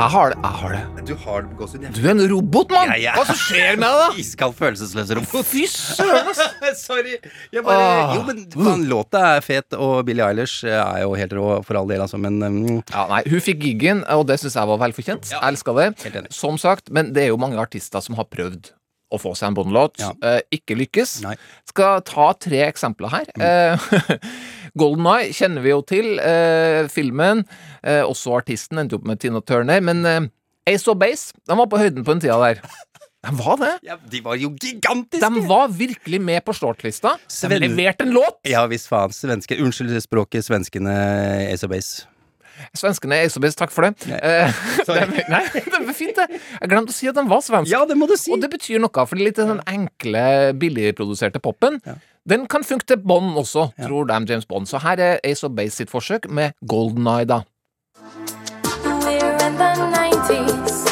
Jeg har det. Jeg har det. Du har gåsehud, Du er en robot, mann! Hva som skjer med deg? Iskald følelsesløs robot. Fy søren, ass! [laughs] Sorry. Jeg bare, Ah. jo, men faen, låta er fet, og Billie Eilish er jo helt rå for all del, altså, men um... Ja, nei, Hun fikk giggen, og det syns jeg var velfortjent. Jeg elska det. Helt enig. Som sagt, men det er jo mange artister som har prøvd å få seg en Bond-låt. Eh, ikke lykkes. Skal ta tre eksempler her. Eh, [laughs] Golden Eye kjenner vi jo til. Eh, filmen. Eh, også artisten endte opp med Tina Turner. Men eh, Ace of Base den var på høyden på den tida der. [laughs] De var det. ja, de var jo gigantiske! De var virkelig med på shortlista. De Sven- leverte en låt! Ja visst faen. Svenske Unnskyld språket, svenskene Ace of Base. Svenskene er Ace of takk for det. Nei. [laughs] det er, nei, det er fint, det. Jeg glemte å si at de var svenske. Ja, det må du si. Og det betyr noe, for det er litt den enkle, billigproduserte poppen. Den kan funke til Bond også, tror de James Bond. Så her er Ace of Base sitt forsøk med Golden Eye, da. We're in the 90s.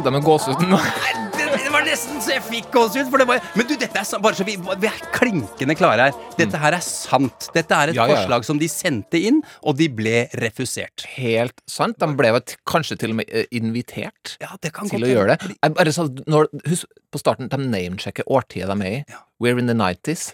Det med gåsehuden? Det, var nesten så jeg fikk gåsehud. For det var, men du, dette er bare så vi, vi er klinkende klare her. Dette her er sant. Dette er et Ja, ja, ja. forslag som de sendte inn, og de ble refusert. Helt sant. De ble vel kanskje til og med eh, invitert kan til å gjøre det. Jeg bare sa, når, husk på starten, de name checker årtiet de er i. We're in the 90s.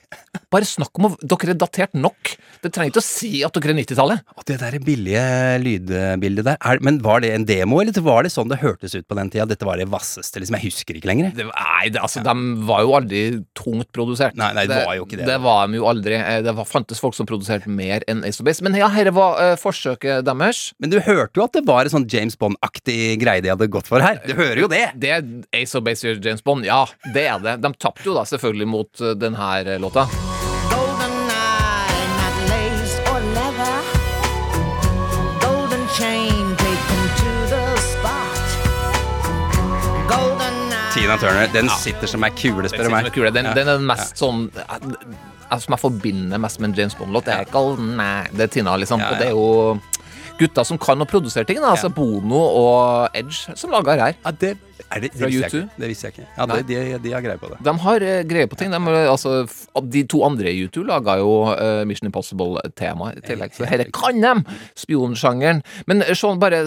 Bare snakk om å Dere er datert nok. Det trenger ikke å si at dere er 90-tallet. Og det der billige lydbildet der, er, men var det en demo, eller var det sånn det hørtes ut på den tida? Dette var det vasseste, liksom. Jeg husker ikke lenger. Det, nei, det, altså, de var jo aldri tungt produsert. Nei, nei, det var jo ikke det. Det var de jo aldri. Eh, Det var, fantes folk som produserte mer enn Ace of Base. Men ja, dette var uh, forsøket deres. Men du hørte jo at det var en sånn James Bond-aktig greie de hadde gått for her. Du hører jo det. Det er Ace of Base gjør James Bond, ja. Det er det. De tapte jo da selvfølgelig mot uh, den her eh, låta. Tina Turner, den sitter som ei kule, spør du meg. Den, kule. den, Ja. den er den mest sånn eh, eh, Som jeg forbinder mest med en James Bond-låt. Det er ikke all, nei, Det er Tina, liksom. Ja, Og det er jo gutta som kan å produsere ting. Da. Altså Bono og Edge som lager her. Ja, det, er det, det, Fra ikke. det visste jeg ikke. Ja, det, de, de har greie på det. De har uh, greie på ting. De, altså, de to andre i U2 laga jo uh, Mission Impossible-tema i tillegg. Så dette kan de! Spionsjangeren. Men eh, Sean, bare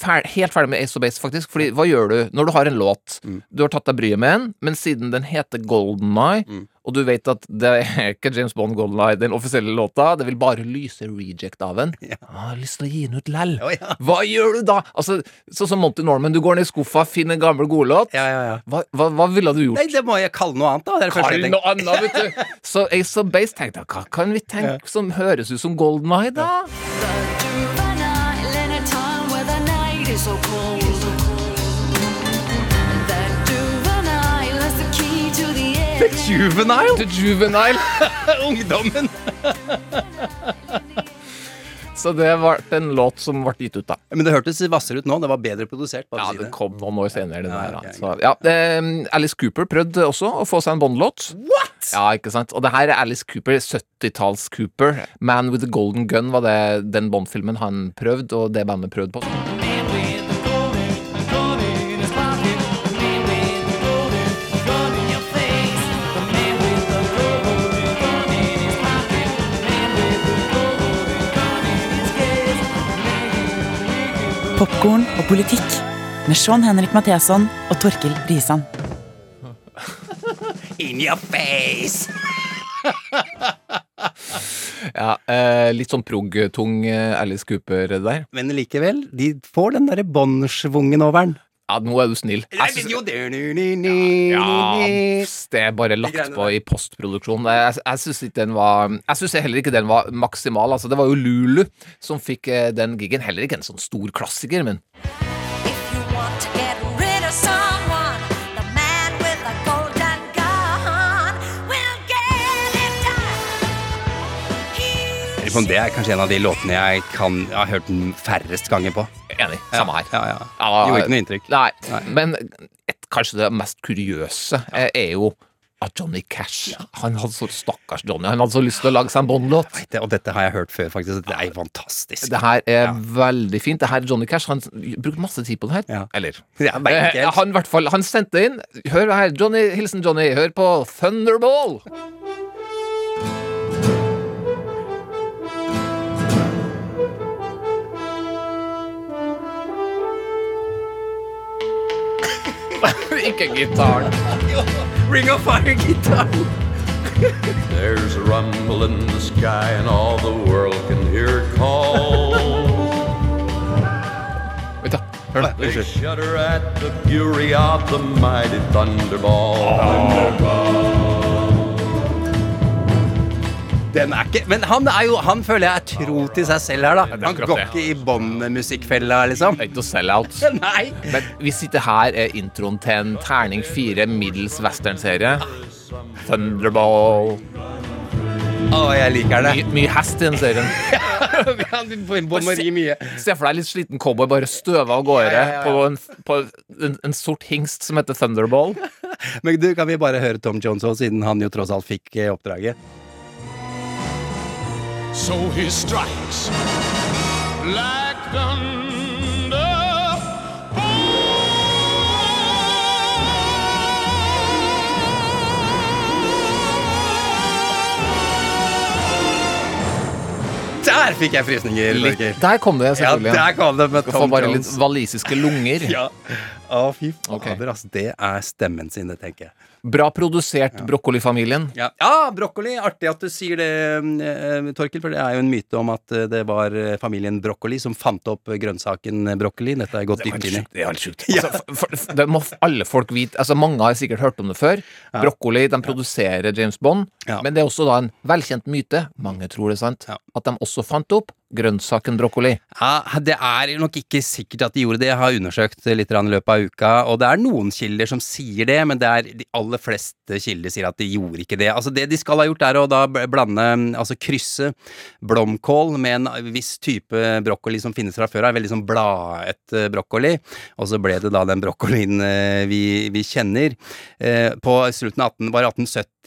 fer helt ferdig med Ace of Base, faktisk. Fordi hva gjør du når du har en låt? Mm. Du har tatt deg bryet med en, men siden den heter Golden Eye, Mm. Og du vet at det er [laughs] ikke James Bond Golden Eye, den offisielle låta, det vil bare lyse reject av den. Jeg har lyst til å gi den ut lell. Hva gjør du da? Altså, Sånn som Monty Norman, du går ned i skuffa, finner en gammel godlåt. Hva, hva, hva ville du gjort? Nei, det må jeg kalle noe annet, da. Det er det Kall noe annet, vet du. [laughs] Så Ace of Base tenkte jeg, hva kan vi tenke som høres ut som Golden Eye, da? Juvenile the Juvenile? The Juvenile. [laughs] Ungdommen. [laughs] Så det ble en låt som ble gitt ut, da. Men det hørtes hvassere ut nå. Det var bedre produsert. Ja, si det det. kom noen år senere, den Ja, der. ok. Så, ja, eh, Alice Cooper prøvde også å få seg en Bond-låt. What?! Ja, ikke sant? Og det her er Alice Cooper, 70-talls Cooper. Man with a Golden Gun var det den Bond-filmen han prøvde, og det bandet prøvde på. Popkorn og politikk med Sean Henrik Matheson og Torkil Risan. [laughs] In your face! [laughs] Ja, eh, Litt sånn prog-tung eh, Alice Cooper der. Men likevel, de får den derre båndsvungen over den. Ja, nå er du snill. Jeg synes- Ja, det er bare lagt på i postproduksjon. Jeg, syns Jeg syns heller ikke den var maksimal. Altså, det var jo Lulu som fikk eh, den gigen. Heller ikke en sånn stor klassiker, men Lurer på om Det er kanskje en av de låtene jeg kan Jeg har hørt den færrest ganger på. Enig. Samme her. Ja, ja. Ja, Gjorde ikke noe inntrykk. Nei, men et, kanskje det mest kuriøse eh, er jo at Johnny Cash Han hadde så Stakkars Johnny. Han hadde så lyst til å lage seg en Bond-låt. Det, og dette har jeg hørt før, faktisk. Det er fantastisk. Det her er veldig fint. Det her er Johnny Cash. Han brukte masse tid på det her. Eller [laughs] Ja, vet ikke eh. Han, i hvert fall, han sendte inn Hør her, Johnny, hilsen Johnny. Hør på Thunderball. Ikke gitaren. [laughs] Ring of Fire-gitar. [laughs] There's a rumble in the sky, and all the world can hear it call. Vent, da. Hør da. They shudder at the fury of the mighty thunderball. Den er ikke Men han er jo Han føler jeg er tro til seg selv her, da. Han går ikke i bånd med musikkfella, liksom. Det er ikke noe sell-out. [laughs] Nei. Men vi sitter her er introen til en terning fire middels western-serie. Thunderball. Å, jeg liker det. Mye, hest i den serien. [laughs] Bon Marie mye. Se for deg litt sliten cowboy bare støva av gårde Ja, ja, ja. på, en, på en, en sort hingst som heter Thunderball. [laughs] Men du, kan vi bare høre Tom Jones òg, siden han jo tross alt fikk eh, oppdraget? So he strikes like thunder. Der fikk jeg frysninger! Litt, der kom det, selvfølgelig. Ja, der kom det med Skal få bare Jones. litt walisiske lunger. [laughs] Ja. Å, fy fader, altså. Det er stemmen sin, det, tenker jeg. Bra produsert, Brokkolifamilien. Ja. ja, brokkoli. Artig at du sier det, Torkel, Torkil, for det er jo en myte om at eh, det var eh, familien Brokkoli som fant opp eh, grønnsaken eh, brokkoli. Dette er gått dypt inn i. Det er helt sjukt. Altså, det må alle folk vite. Altså, mange har sikkert hørt om det før. Brokkoli de produserer James Bond, men det er også da en velkjent myte, mange tror det er sant, at de også fant opp grønnsaken brokkoli? Ja, Det er nok ikke sikkert at de gjorde det. Jeg har undersøkt litt i løpet av uka, og det er noen kilder som sier det, men det er de aller fleste kilder sier at de gjorde ikke det. Altså Det de skal ha gjort, er å da blande, altså krysse blomkål med en viss type brokkoli som finnes fra før av, veldig sånn bladete eh, brokkoli, og så ble det da den brokkolien eh, vi, vi kjenner. Eh, på slutten av 18, var 1870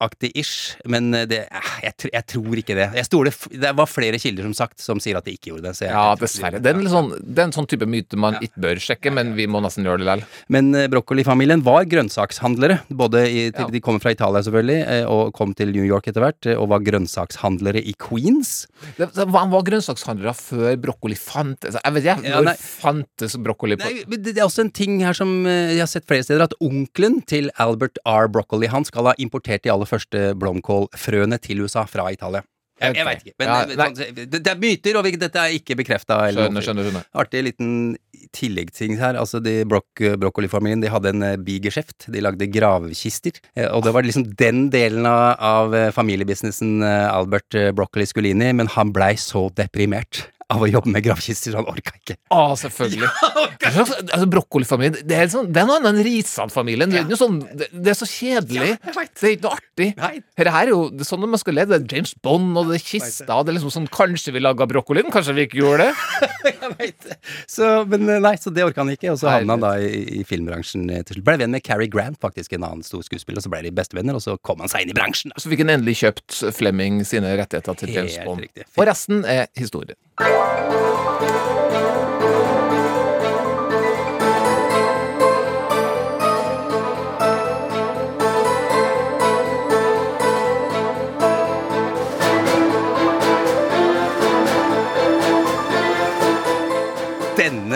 Aktig-ish, men det, jeg, jeg, tror ikke det. Det, det, var flere kilder som sagt som sier at de ikke gjorde det. Jeg, ja, dessverre. Sånn, det er, en sånn type myte man ja. ikke bør sjekke, men vi må nesten gjøre det likevel. Men eh, brokkolifamilien var grønnsakshandlere. Både i, til, ja. De kommer fra Italia, selvfølgelig, eh, og kom til New York etter hvert, eh, og var grønnsakshandlere i Queens. Hva var, grønnsakshandlere før brokkoli fantes? Altså, jeg vet ikke, ja, fantes brokkoli på nei, Det er også en ting her som jeg har sett flere steder, at onkelen til Albert R. Broccoli, han skal ha importert de aller første blomkålfrøene til USA fra Italia. Jeg, jeg veit ikke. Men Ja, eh, sånn, det, det er myter, og vi- dette er ikke bekrefta. Skjønner, skjønner, skjønner. Artig liten tilleggsting her. Altså, de brok Brokkolifamilien de hadde en eh, bigeskjeft. De lagde gravkister. Eh, Og det var liksom den delen av, av familiebusinessen Albert Broccoli skulle inn i, men han blei så deprimert av å jobbe med gravkister, han orka ikke. Å, selvfølgelig. [laughs] altså, Brokkolifamilien det er, sånn, det er noe annet enn Risan-familien. Det, er sånn, det, det er så kjedelig. det er ikke noe artig. Dette her er jo det er sånn man skal lede. Det er James Bond og det er kista. Og det er liksom sånn Kanskje vi laga brokkolien, kanskje vi ikke gjorde [laughs] det? Så, men eh, nei, så det orka han ikke, og så havna han da i, i filmbransjen eh, til slutt. Ble venn med Cary Grant, faktisk, en annen stor skuespiller, og så ble de bestevenner, og så kom han seg inn i bransjen. da. Så fikk han endelig kjøpt Flemming sine rettigheter til James Bond. Og resten er historie. Bye.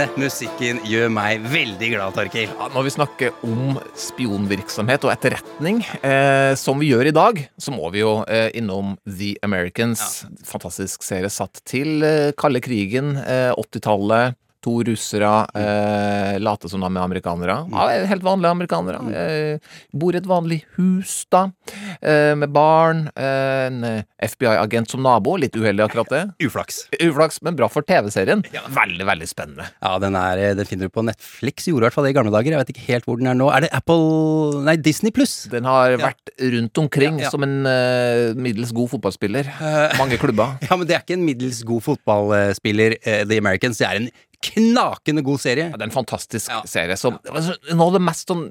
Denne musikken gjør meg veldig glad, Torkil. Ja, når vi snakker om spionvirksomhet og etterretning, eh, som vi gjør i dag, så må vi jo eh, innom The Americans. Fantastisk serie satt til eh, kalde krigen, eh, 80-tallet. To russere eh, later som de er amerikanere. Ja, helt vanlige amerikanere. Eh, bor i et vanlig hus, da, eh, med barn. Eh, en eh, FBI-agent som nabo. Litt uheldig, akkurat det. [laughs] Uflaks. Uflaks, men bra for TV-serien. Veldig, veldig spennende. Ja, den, er, eh, den finner du på Netflix. Gjorde i hvert fall det i gamle dager. Jeg vet ikke helt hvor den er nå. Er det Apple Nei, Disney pluss? Den har vært rundt omkring Ja, ja. som en middels god fotballspiller. Mange klubber. [laughs] Ja, men det er ikke en middels god fotballspiller, The Americans. Det er en knakende god serie. Ja, det er en fantastisk serie. Som, noe av det mest sånn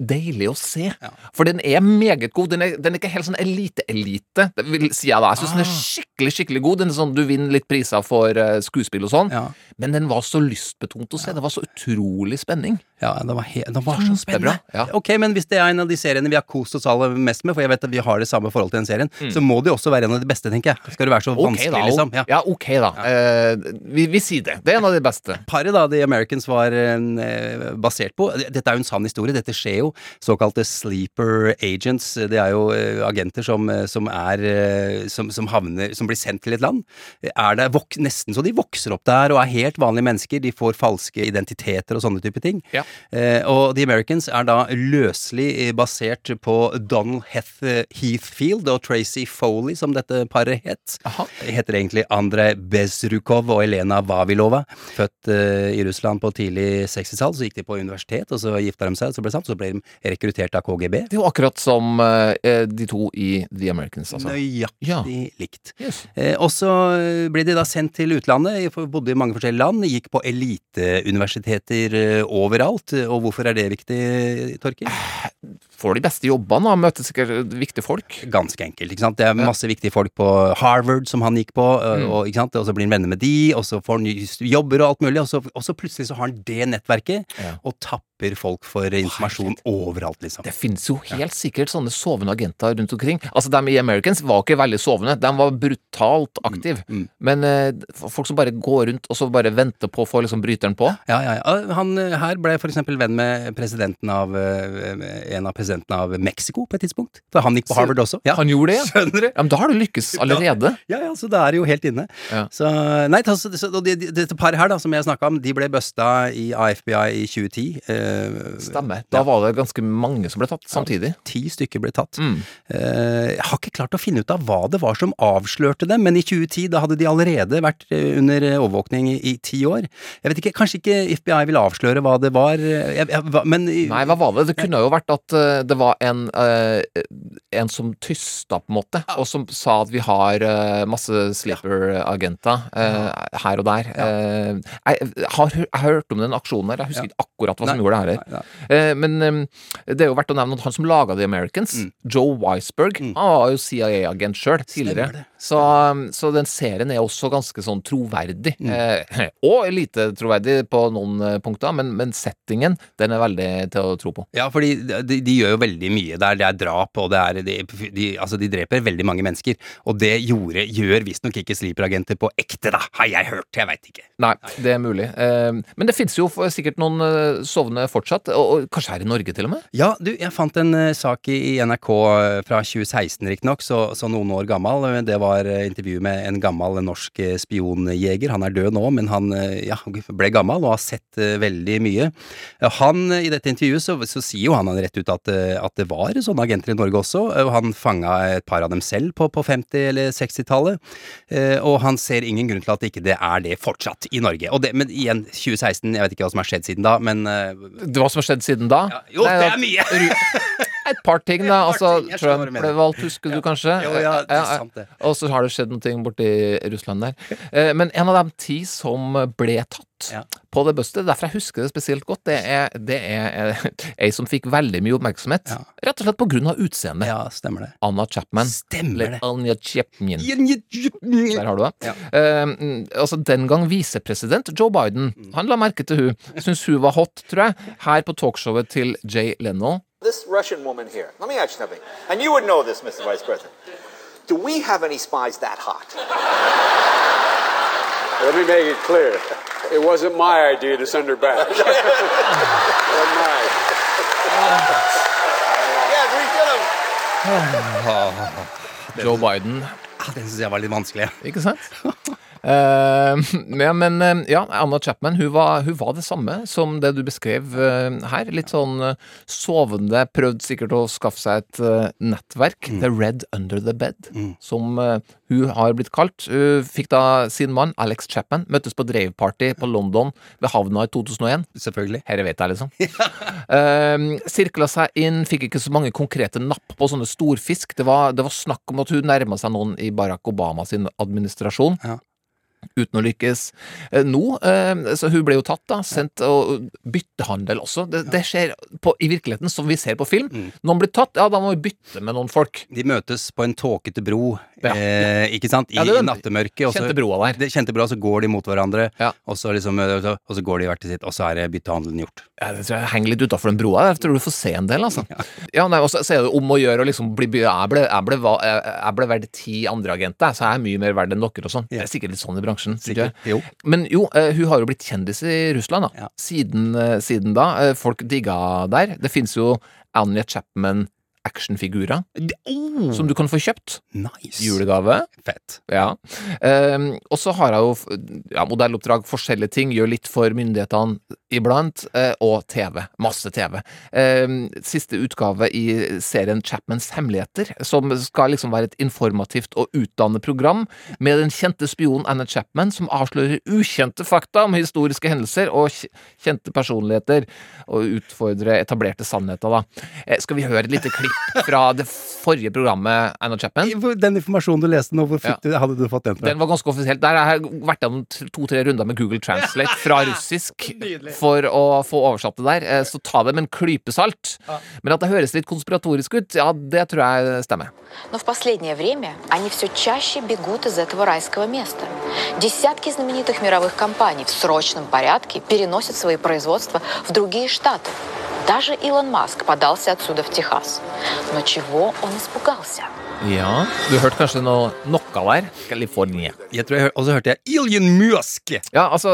deilig å se. For den er meget god. Den er, den er ikke helt sånn elite-elite, sier jeg da. Jeg syns den er skikkelig skikkelig god. Den er sånn, Du vinner litt priser for uh, skuespill og sånn. Men den var så lystbetont å se. Det var så utrolig spenning. Ja, den var, den var så spennende. Ja. Ok, men hvis det er en av de seriene vi har kost oss aller mest med, for jeg vet at vi har det samme forhold til den serien, Mm. så må det jo også være en av de beste, tenker jeg. Skal det være så Ok vanskelig, da, liksom? Ja, ok da. Uh, vi, vi sier det. Det er en av de beste. Paret da, The Americans var uh, basert på Dette er jo en sann historie, dette skjer jo. Såkalte sleeper agents. Det er jo eh, agenter som, eh, som er eh, som, som havner Som blir sendt til et land. Er det vok nesten så de vokser opp der og er helt vanlige mennesker. De får falske identiteter og sånne type ting. Ja. Eh, og The Americans er da løselig eh, basert på Donald Heth Heathfield og Tracy Foley, som dette paret het. Heter egentlig Andrej Bezrukov og Elena Vavilova. Født eh, i Russland på tidlig 60-tall. Så gikk de på universitet, og så gifta de seg, og så ble det sant, så ble de rekruttert av KGB. Det er jo akkurat som eh, de to i The Americans, altså. Nøyaktig likt. Eh, og så ble de da sendt til utlandet, bodde i mange forskjellige land, gikk på eliteuniversiteter eh, overalt. Og hvorfor er det viktig, Torkil? Får de beste jobbene, da. Møter sikkert viktige folk. Ganske enkelt. ikke sant? Det er masse viktige folk på Harvard som han gikk på, og, Mm. og, ikke sant? og så blir han venner med de, og så får han jobber og alt mulig, og så, og så plutselig så har han det nettverket, og tapper folk for informasjon overalt, liksom. Det finnes jo helt sikkert sånne sovende agenter rundt omkring. Altså, De i Americans var ikke veldig sovende, de var brutalt aktive. Mm, Men uh, folk som bare går rundt og så bare venter på å få liksom bryteren på. Ja, ja, ja. Han eh, her ble for eksempel venn med presidenten av eh, en av presidentene av Mexico på et tidspunkt. Da han gikk på Så- Harvard også. Ja. Han gjorde det, ja? Skjønner du? Ja, men da har du lykkes allerede. Ja, ja, så da er det jo helt inne. Så, nei, ta- så, dette paret her, da, som jeg snakka om, de ble busta i AFBI i 2010. Eh, Stemmer. Da var det ganske mange som ble tatt samtidig. Ti stykker ble tatt. Mm. Eh, jeg har ikke klart å finne ut av hva det var som avslørte dem, men i 2010 da hadde de allerede vært eh, under eh, overvåkning i, i ti år. Jeg vet ikke, Kanskje ikke FBI vil avsløre hva det var, eh, jeg, jeg, men Nei, hva var det? Det kunne jo vært at eh, det var en, eh, en som tysta, på en måte, og som sa at vi har eh, masse sleeper-agenter eh, her og der. Eh, jeg, har, jeg har hørt om den aksjonen her, jeg husker ikke akkurat hva som Nei, gjorde det her. Eh, men eh, det er jo verdt å nevne at han som laga The Americans, Mm. Joe Weisberg, han var jo CIA-agent sjøl tidligere. Så, så den serien er også ganske sånn troverdig. Mm. Eh, [laughs] og lite troverdig på noen eh, punkter, men, men settingen, den er veldig til å tro på. Ja, fordi de, de gjør jo veldig mye der. Det er drap, og det er de, de, Altså, de dreper veldig mange mennesker. Og det gjorde, gjør visstnok ikke sleeper-agenter på ekte, da, har jeg hørt. Jeg veit ikke. Nei, det er mulig. Eh, men det fins jo sikkert noen eh, sovende fortsatt, og, og kanskje her i Norge til og med? Ja, du, jeg fant en uh, sak i, i NRK eh, fra 2016 riktignok, så, så noen år gammel. Eh, Det var uh, intervju med en gammel norsk eh, spionjeger. Han er død nå, men han eh, ja, ble gammel og har sett eh, veldig mye. Eh, Han, eh, I dette intervjuet så, så sier jo han rett ut at, eh, at det var sånne agenter i Norge også. eh, og Han fanga et par av dem selv på, på 50- eller 60-tallet. eh, Og han ser ingen grunn til at ikke det er det fortsatt i Norge. Det, men igjen, 2016, jeg vet ikke hva som har skjedd siden da, men eh, Hva som har skjedd siden da? jo, Nei, det er mye! [laughs] Et par ting, da. [laughs] Altså, ting, Trump ble valgt, husker du kanskje? Jo, ja, det er sant det. Og så har det skjedd noe borti Russland der. Eh, Men en av de ti som ble tatt på det bustet, derfor jeg husker det spesielt godt, det er, det er eh, ei som fikk veldig mye oppmerksomhet. Rett og slett på grunn av utseendet. Ja, stemmer det. Anna Chapman. Stemmer det. Anja Chapman. Der har du det. Ja. mm, altså Den gang visepresident Joe Biden, han la merke til hun. Syns hun var hot, tror jeg. Her på talkshowet til Jay Leno. This Russian woman here, let me ask you something. And you would know this, Mr. Vice President. Do we have any spies that hot? Let me make it clear. It wasn't my idea to send her back. It [laughs] wasn't mine. Yeah, we did them. [sighs] Joe Biden. Ah, Den syns jeg var litt vanskelig. Ikke sant? [laughs] Eh, [laughs] ja, men eh, ja, Anna Chapman hun var, hun var det samme som det du beskrev eh, her. Litt sånn sovende. Prøvde sikkert å skaffe seg et nettverk. The Red Under the Bed, som eh, hun har blitt kalt. Hun fikk da sin mann, Alex Chapman, møttes på Drave-party på London ved havna i 2001. Selvfølgelig. Dette vet jeg, liksom. [laughs] uh, Sirkla seg inn, fikk ikke så mange konkrete napp på sånne storfisk. Det var, det var snakk om at hun nærma seg noen i Barack Obama sin administrasjon. Uten å lykkes. Eh, Nå, eh, så hun ble jo tatt, da. Sendt og byttehandel også. Det, det skjer på, i virkeligheten som vi ser på film. Noen blir tatt, ja, da må vi bytte med noen folk. De møtes på en tåkete bro Eh, ikke sant? I Ja, den nattemørket. kjente broa der. Det kjente broa, så går de mot hverandre, og, så liksom, eh, og så går de hvert til sitt, og så er det byttehandelen gjort. Ja, det tror jeg henger litt utafor den broa. Jeg tror du får se en del, altså. Ja, nei, og så er det om å gjøre å liksom bli Jeg ble, jeg ble, jeg jeg ble verdt ti andre agenter, så jeg er mye mer verdt enn dere og sånn. Det er sikkert litt sånn i bransjen. Sikkert. Jo. Men jo, eh, hun har jo blitt kjendis i Russland, da. Siden, eh, siden da. Folk digga der. Det fins jo Anja Chapman actionfigurer som du kan få kjøpt. Nice. Julegave. Fett. Ja. Um, og så har jeg jo ja, modelloppdrag, forskjellige ting, gjør litt for myndighetene iblant, eh, og TV. Masse TV. Ehm, siste utgave i serien Chapmans hemmeligheter, som skal liksom være et informativt og utdannende program med den kjente spionen Anna Chapman, som avslører ukjente fakta om historiske hendelser og kjente personligheter, og utfordrer etablerte sannheter, da. Eh, skal vi høre et lite klipp fra det forrige programmet, Anna Chapman? Den informasjonen du leste nå, hvor fikk du, hadde du fått den fra? Den var ganske offisielt. Der har jeg vært gjennom to-tre runder med Google Translate fra russisk for å få oversatt det der, eh, så ta det med en klype salt. Men at det høres litt konspiratorisk ut, ja, det tror jeg stemmer. Но в последнее время они все чаще бегут из этого райского места. Десятки знаменитых мировых компаний в срочном порядке переносят свои производства в другие штаты. Даже Илон Маск подался отсюда в Техас. Но чего он испугался? Ja, du hørte kanskje noe, noe der? California. Jeg tror jeg hør, Og så hørte jeg Iljen Musk! Ja, altså,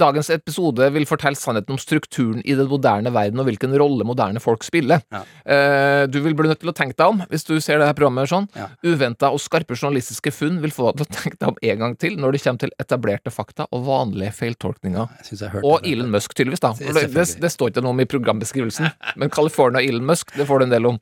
dagens episode vil fortelle sannheten om strukturen i den moderne verden, og hvilken rolle moderne folk spiller. Eh, du vil bli nødt til å tenke deg om hvis du ser det her programmet sånn. Uventa og skarpe journalistiske funn vil få deg til å tenke deg om en gang til når det kommer til etablerte fakta og vanlige feiltolkninger. hørt Og det. Elon Musk, tydeligvis, da. Se- Det, det, selvfølgelig. det står ikke noe om i programbeskrivelsen, men California Elon Musk, det får du en del om.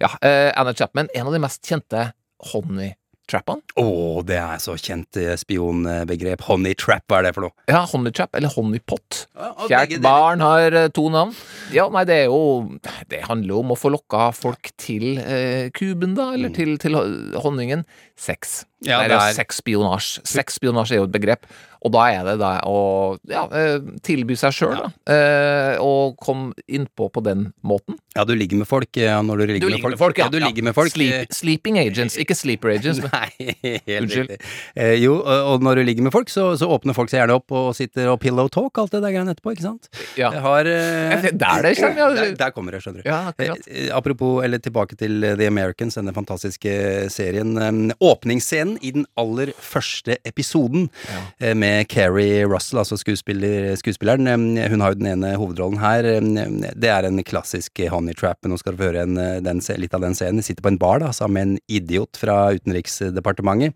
Ja, eh, Anna Chapman, en av de mest kjente honey-trappene. Å, det er så kjent eh, spionbegrep. Honey trap, hva er det for noe? Ja, honeytrap, eller honeypot. pot Kjært barn har eh, to navn. Ja, nei, det er jo Det handler jo om å få lokka folk til eh, kuben, da, eller til, til honningen. Sex. Mm. Ja, det er det er- sexspionasje. Sexspionasje er jo et begrep, og da er det da å ja, eh, tilby seg sjøl, da. Eh, og komme innpå på den måten. Ja, du ligger med folk ja, når du ligger, Du ligger med folk, ja. du ligger med folk. Sleep, sleeping agents, ikke sleeper agents. [laughs] Nei, Unnskyld. Eh, jo, og når du ligger med folk, så, så åpner folk seg gjerne opp og sitter og pillow talk, alt det der greiene etterpå, ikke sant? Ja. Jeg har eh, [laughs] Ja, det er der det kommer, ja. Der, der kommer det, skjønner du. Ja, akkurat. Eh, eh, apropos, eller tilbake til eh, The Americans, denne fantastiske serien. Eh, åpningsscenen i den aller første episoden eh, med Keri Russell, altså skuespiller, skuespilleren. Hun har jo den ene hovedrollen her. Det er en klassisk honey trap. Nå skal du få høre en, eh, den, litt av den scenen. De sitter på en bar da, sammen med en idiot fra Utenriksdepartementet,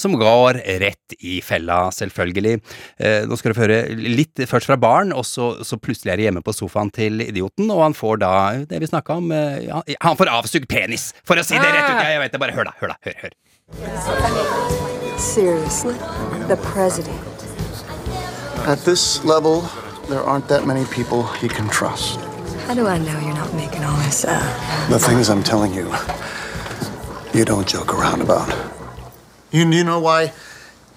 som går rett i fella, selvfølgelig. Eh, nå skal du få høre litt først fra baren, og så, så plutselig er de hjemme på sofaen til idioten, og han får da det vi snakka om eh, ja, Han får avsugd penis, for å si det rett ut! Jeg vet det, bare hør da, hør da, hør, hør. Seriously? The president? At this level, there aren't that many people he can trust. How do I know you're not making all this up? The things I'm telling you, you don't joke around about. You, you know why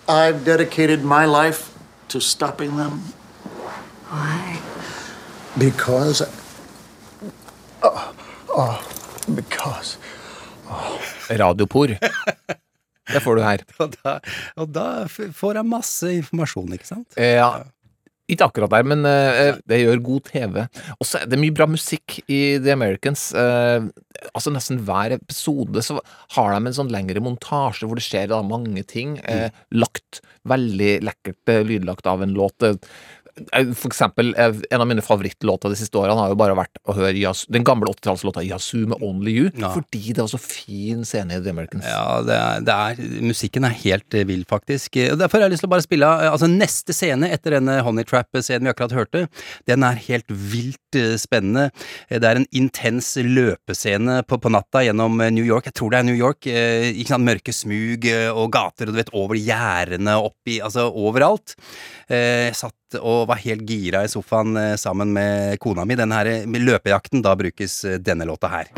I've dedicated my life to stopping them? Why? Because. Oh, oh, because. Uh. Radiopor. [laughs] Det får du her. [laughs] Og da, og da får jeg masse informasjon, ikke sant? Ja. Ikke akkurat der, men uh, det gjør god TV. Og så er det mye bra musikk i The Americans. Uh, altså Nesten hver episode så har de en sånn lengre montasje hvor det skjer da mange ting. Uh, lagt veldig lekkert eh, lydlagt av en låt. Eh, For eksempel, eh, en av mine favorittlåter de siste årene har jo bare vært å høre Yas den gamle 80-tallslåta Yazoo med Only You, Ja. fordi det var så fin scene i The Americans. Ja, det er, det er Musikken er helt eh, vill, faktisk. Derfor har jeg lyst til å bare spille Altså, neste scene etter denne Honey Trap-scenen vi akkurat hørte, den er helt vilt spennende. Eh, Det er en intens løpescene på, på natta gjennom eh, New York. Jeg tror det er New York. eh, Ikke sant, mørke smug eh, og gater, og du vet, over gjerdene, oppi Altså overalt. Eh, Jeg satt og var helt gira i sofaen eh, sammen med kona mi. Den her eh, løpejakten, da brukes eh, denne låta her.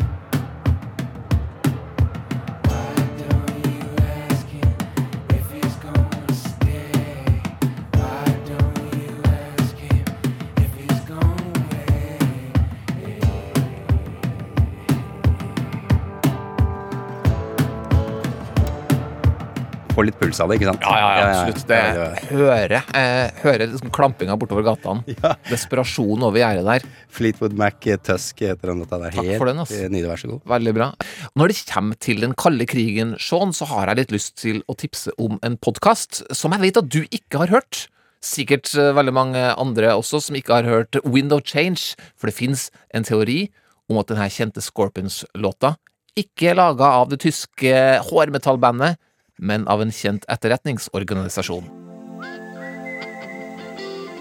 Får litt puls av det, ikke sant? Ja, ja, ja, absolutt. Det Høre ja. hører eh, Hører liksom klampinga bortover gatene. [laughs] Desperasjon over gjerdet der. Fleetwood Mac eh, Tusk heter den låta der. Takk Helt for den, eh, nydelig, vær så god. Veldig bra. Når det kommer til den kalde krigen, Sean, så har jeg litt lyst til å tipse om en podkast som jeg vet at du ikke har hørt. Sikkert eh, veldig mange andre også som ikke har hørt Wind of Change, for det fins en teori om at denne kjente Scorpions-låta ikke er laga av det tyske hårmetallbandet, men av en kjent etterretningsorganisasjon.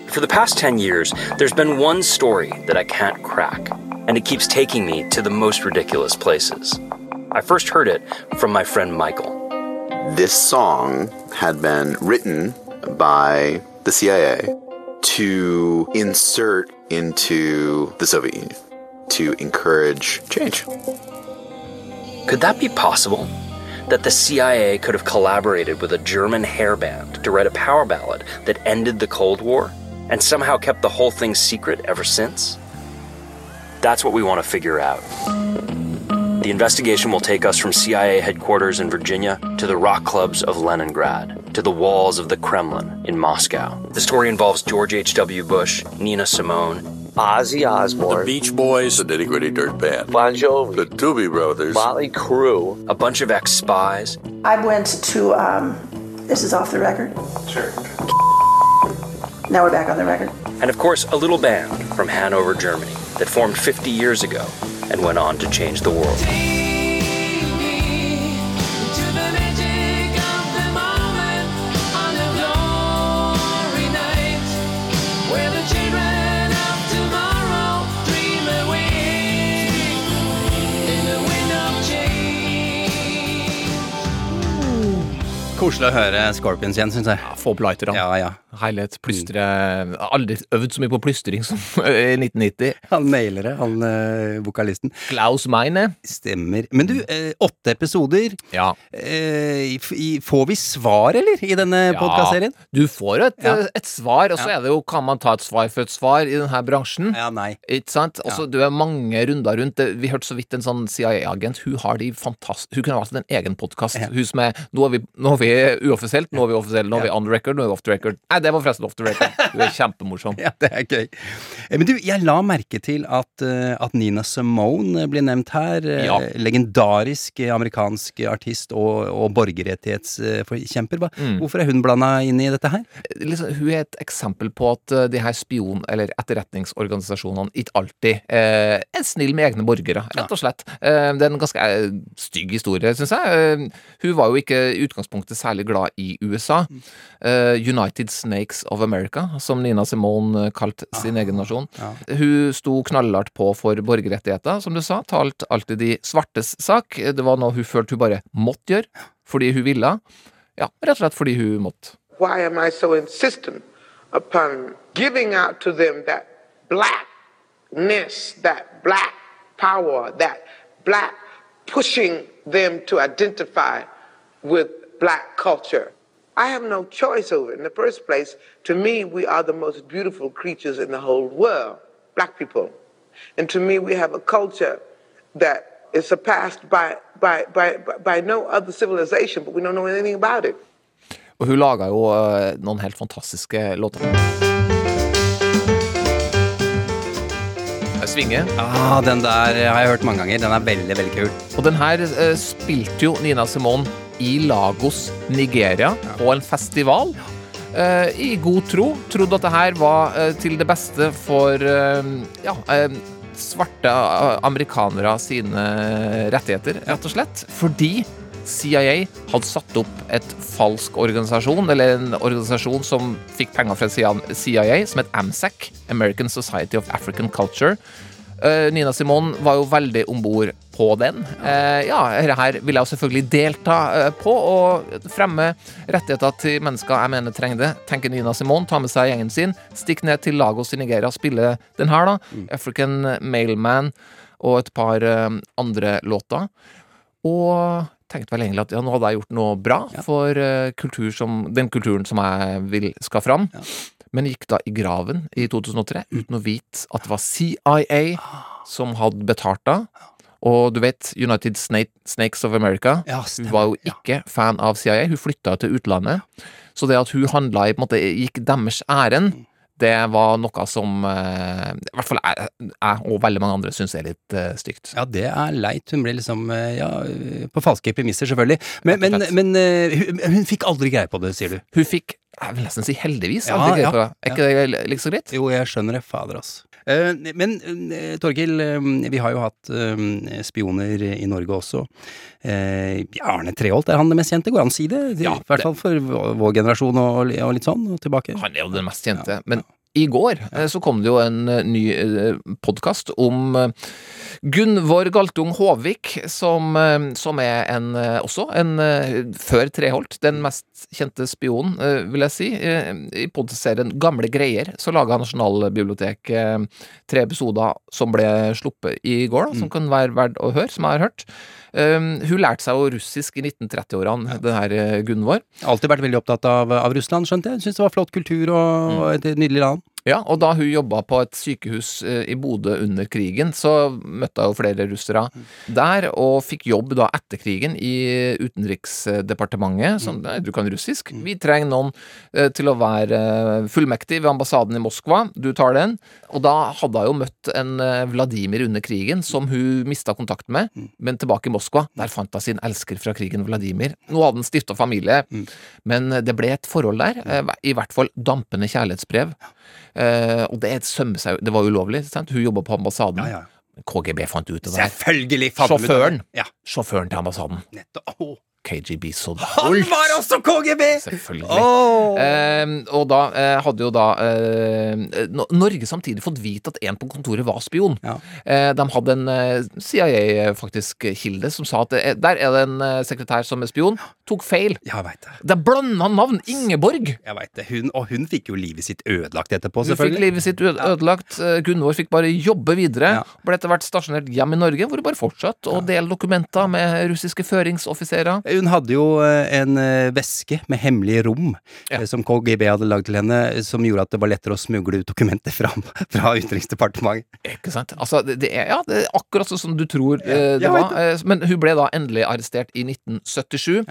For the past 10 years, there's been one story that I can't crack, and it keeps taking me to the most ridiculous places. I first heard it from my friend Michael. This song had been written by the CIA to insert into the Soviet Union to encourage change. Could that be possible? That the CIA could have collaborated with a German hairband to write a power ballad that ended the Cold War and somehow kept the whole thing secret ever since? That's what we want to figure out. The investigation will take us from CIA headquarters in Virginia to the rock clubs of Leningrad to the walls of the Kremlin in Moscow. The story involves George H.W. Bush, Nina Simone, Ozzy Osbourne, The Beach Boys, the Nitty Gritty Dirt Band, Bon Jovi, the Doobie Brothers, Motley Crue, a bunch of ex spies, I went to, um, this is off the record. Sure. Now we're back on the record. and of course, a little band from Hanover, Germany, that formed 50 years ago and went on to change the world. Koselig å høre Scorpions igjen, syns jeg. Ja, Få opp lighterne. Ja, ja. Herlighet. Plystre Aldri øvd så mye på plystring som [laughs] i 1990. Han nailer det, han eh, vokalisten. Klaus Meine. Stemmer. Men du, eh, åtte episoder. Ja. Eh, i- får vi svar, eller, i denne podkastserien? Du får et, Ja. et svar, og så Ja. er det jo Kan man ta et svar for et svar i denne bransjen? Ja, nei. Ikke sant? Altså, Du er mange runder rundt. Vi hørte så vidt en sånn CIA-agent. Hun har de fantast... Hun kunne ha hatt en egen podkast. Hun som er Nå er vi, nå er vi uoffisielt, nå er vi offisielle, nå er vi on record, nå er vi off the record. Nei, det var forresten off the record. Du er kjempemorsom. [laughs] Ja, det er gøy. Eh, Men du, jeg la merke til at, eh, at Nina Simone blir nevnt her. Eh, Ja. Legendarisk eh, amerikansk artist og, og borgerrettighetsforkjemper. Mm. Hvorfor er hun blanda inn i dette her? liksom, hun er et eksempel på at de her spion- eller etterretningsorganisasjonene ikke alltid eh, er snill med egne borgere, rett og slett. Eh, det er en ganske eh, stygg historie, syns jeg. Eh, hun var jo ikke i utgangspunktet særlig glad i USA. Uniteds United Snakes of America, som Nina Simone eh, kalte sin egen nasjon. Hun sto knallhardt på for borgerrettigheter, som du sa. Talte alltid de svartes sak. Det var noe hun følte hun bare måtte gjøre, fordi hun ville. Ja, rett og slett fordi hun måtte. Why am I so insistent upon giving out to them that blackness, that black power, that black pushing them to identify with black culture? I have no choice over it. In the first place, to me, we are the most beautiful creatures in the whole world, black people. And to me, we have a culture that is surpassed by, by, by, by no other civilization, but we don't know anything about it. Og hun laga jo eh, noen helt fantastiske låter. Svinge. Ah, den der har jeg hørt mange ganger. Den er veldig, veldig kul. Og den her eh, spilte jo Nina Simone i Lagos, Nigeria, på en festival. Uh, I god tro. Trodde at det her var uh, til det beste for uh, ja, svarte amerikanere sine rettigheter, rett og slett. Fordi CIA hadde satt opp et falsk organisasjon, eller en organisasjon som fikk penger fra CIA, som het AMSAC, American Society of African Culture. Eh, Nina Simone var jo veldig om bord på den. Eh, ja, dette her vil jeg jo selvfølgelig delta eh, på, og fremme rettigheter til mennesker jeg mener trenger det. Tenker Nina Simone, ta med seg gjengen sin, stikk ned til Lagos i Nigeria, spille den her, da. African Mailman og et par andre låter. Og tenkte vel egentlig at ja, nå hadde jeg gjort noe bra for kultur som, den kulturen som jeg vil skal fram. Men gikk da i graven i 2003 uten å vite at det var CIA som hadde betalt da. Og du vet, United Snakes of America Ja, Hun var jo ikke fan av CIA. Hun flytta til utlandet. Så det at hun handla i på en måte gikk deres ærend, det var noe som eh, i hvert fall jeg, jeg og veldig mange andre syns er litt eh, stygt. Ja, det er leit. Hun ble liksom eh, ja, på falske premisser, selvfølgelig. Men, men, men hun, hun fikk aldri greie på det, sier du? Hun fikk, jeg vil nesten si heldigvis, Ja, aldri ja, på det. Er ikke det like så greit? Jo, jeg skjønner det. Fader, ass. Eh, Men eh, eh, vi har jo hatt spioner i Norge også. Ja, Arne Treholt, er han det mest kjente? Går han an å si det? I hvert fall for vår generasjon og, litt sånn, og tilbake. Han er jo den mest kjente. Men i går eh, så kom det jo en eh, ny podkast om eh, Gunvor Galtung Håvik, som, eh, som er en, eh, også en eh, før Treholt, den mest kjente spionen, eh, vil jeg si. Eh, I podserien Gamle greier så laga Nasjonalbiblioteket eh, tre episoder som ble sluppet i går, da, som kan være verdt å høre, som jeg har hørt. Um, hun lærte seg jo russisk i 1930-årene, den her eh, Gunvor. Alltid vært veldig opptatt av, av Russland, skjønte jeg. Syns det var flott kultur og, og et nydelig land. Ja, og da hun jobba på et sykehus eh, i Bodø under krigen, så møtte hun flere russere der, og fikk jobb da etter krigen i Utenriksdepartementet, som nei, du kan russisk. Vi trenger noen eh, til å være eh, fullmektig ved ambassaden i Moskva. Du tar den. Og da hadde hun jo møtt en Vladimir under krigen, som hun mista kontakt med, men tilbake i Moskva, der fant hun sin elsker fra krigen, Vladimir. Nå hadde han stifta familie, men det ble et forhold der, i hvert fall dampende kjærlighetsbrev. Eh, og det sømmer seg Det var ulovlig, sant? Hun jobba på ambassaden. KGB fant ut det fant ut av det. Sjåføren. Ja. Sjåføren til ambassaden. Nettopp. Åh. KGB så Han var også KGB! Selvfølgelig. Oh. Eh, og da eh, hadde jo da eh, Norge samtidig fått vite at en på kontoret var spion. Eh, de hadde en eh, CIA faktisk kilde som sa at eh, der er det en eh, sekretær som er spion. Tok feil. Ja, jeg vet det. Det er blanda navn! Ingeborg! Jeg vet det. Hun, og hun fikk jo livet sitt ødelagt etterpå, selvfølgelig. Hun fikk livet sitt ødelagt. Ja. Gunvor fikk bare jobbe videre. Ble etter hvert stasjonert hjem i Norge, hvor hun bare fortsatte å dele dokumenter med russiske føringsoffiserer. Hun hadde jo eh, en eh, veske med hemmelige rom ja. som KGB hadde lagd til henne, som gjorde at det var lettere å smugle ut dokumenter fra, fra Utenriksdepartementet. Ikke sant? Altså, det, er, ja, det er akkurat sånn som du tror eh, det var. Eh, Men hun ble da endelig arrestert i 1977.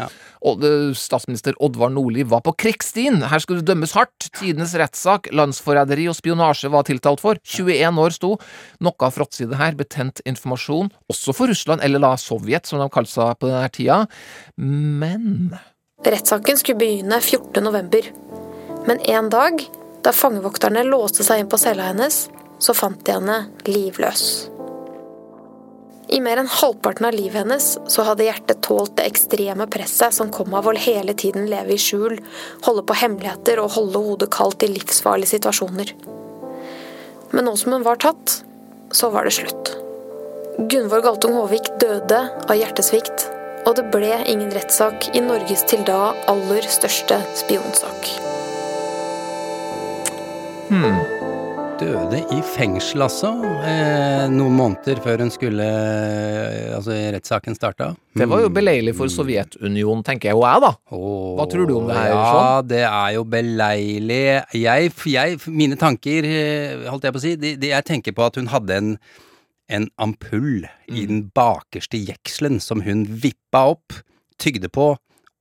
Og eh, statsminister Oddvar Nordli var på krigsstien. Her skulle det dømmes hardt. Tidenes rettssak, landsforræderi og spionasje var tiltalt for. 21 år sto. Noe av fråtside her, betent informasjon, også for Russland, eller da Sovjet, som de kalte seg på denne tida. Men Rettssaken skulle begynne 14. november. Men en dag, da fangevokterne låste seg inn på cella hennes, så fant de henne livløs. I mer enn halvparten av livet hennes så hadde hjertet tålt det ekstreme presset som kom av å hele tiden leve i skjul, holde på hemmeligheter og holde hodet kaldt i livsfarlige situasjoner. Men nå som hun var tatt, så var det slutt. Gunvor Galtung Håvik døde av hjertesvikt, og det ble ingen rettssak i Norges til da aller største spionsak. hmm. Døde i fengsel, altså. Eh, noen måneder før hun skulle eh, Altså, rettssaken starta. det var jo beleilig for Sovjetunionen, tenker jeg jo jeg, da. Hva tror du om det her? Ja, sånn? det er jo beleilig. Jeg, jeg Mine tanker, eh, holdt jeg på å si, de, de, jeg tenker på at hun hadde en en ampull i den bakerste jekselen som hun vippa opp, tygde på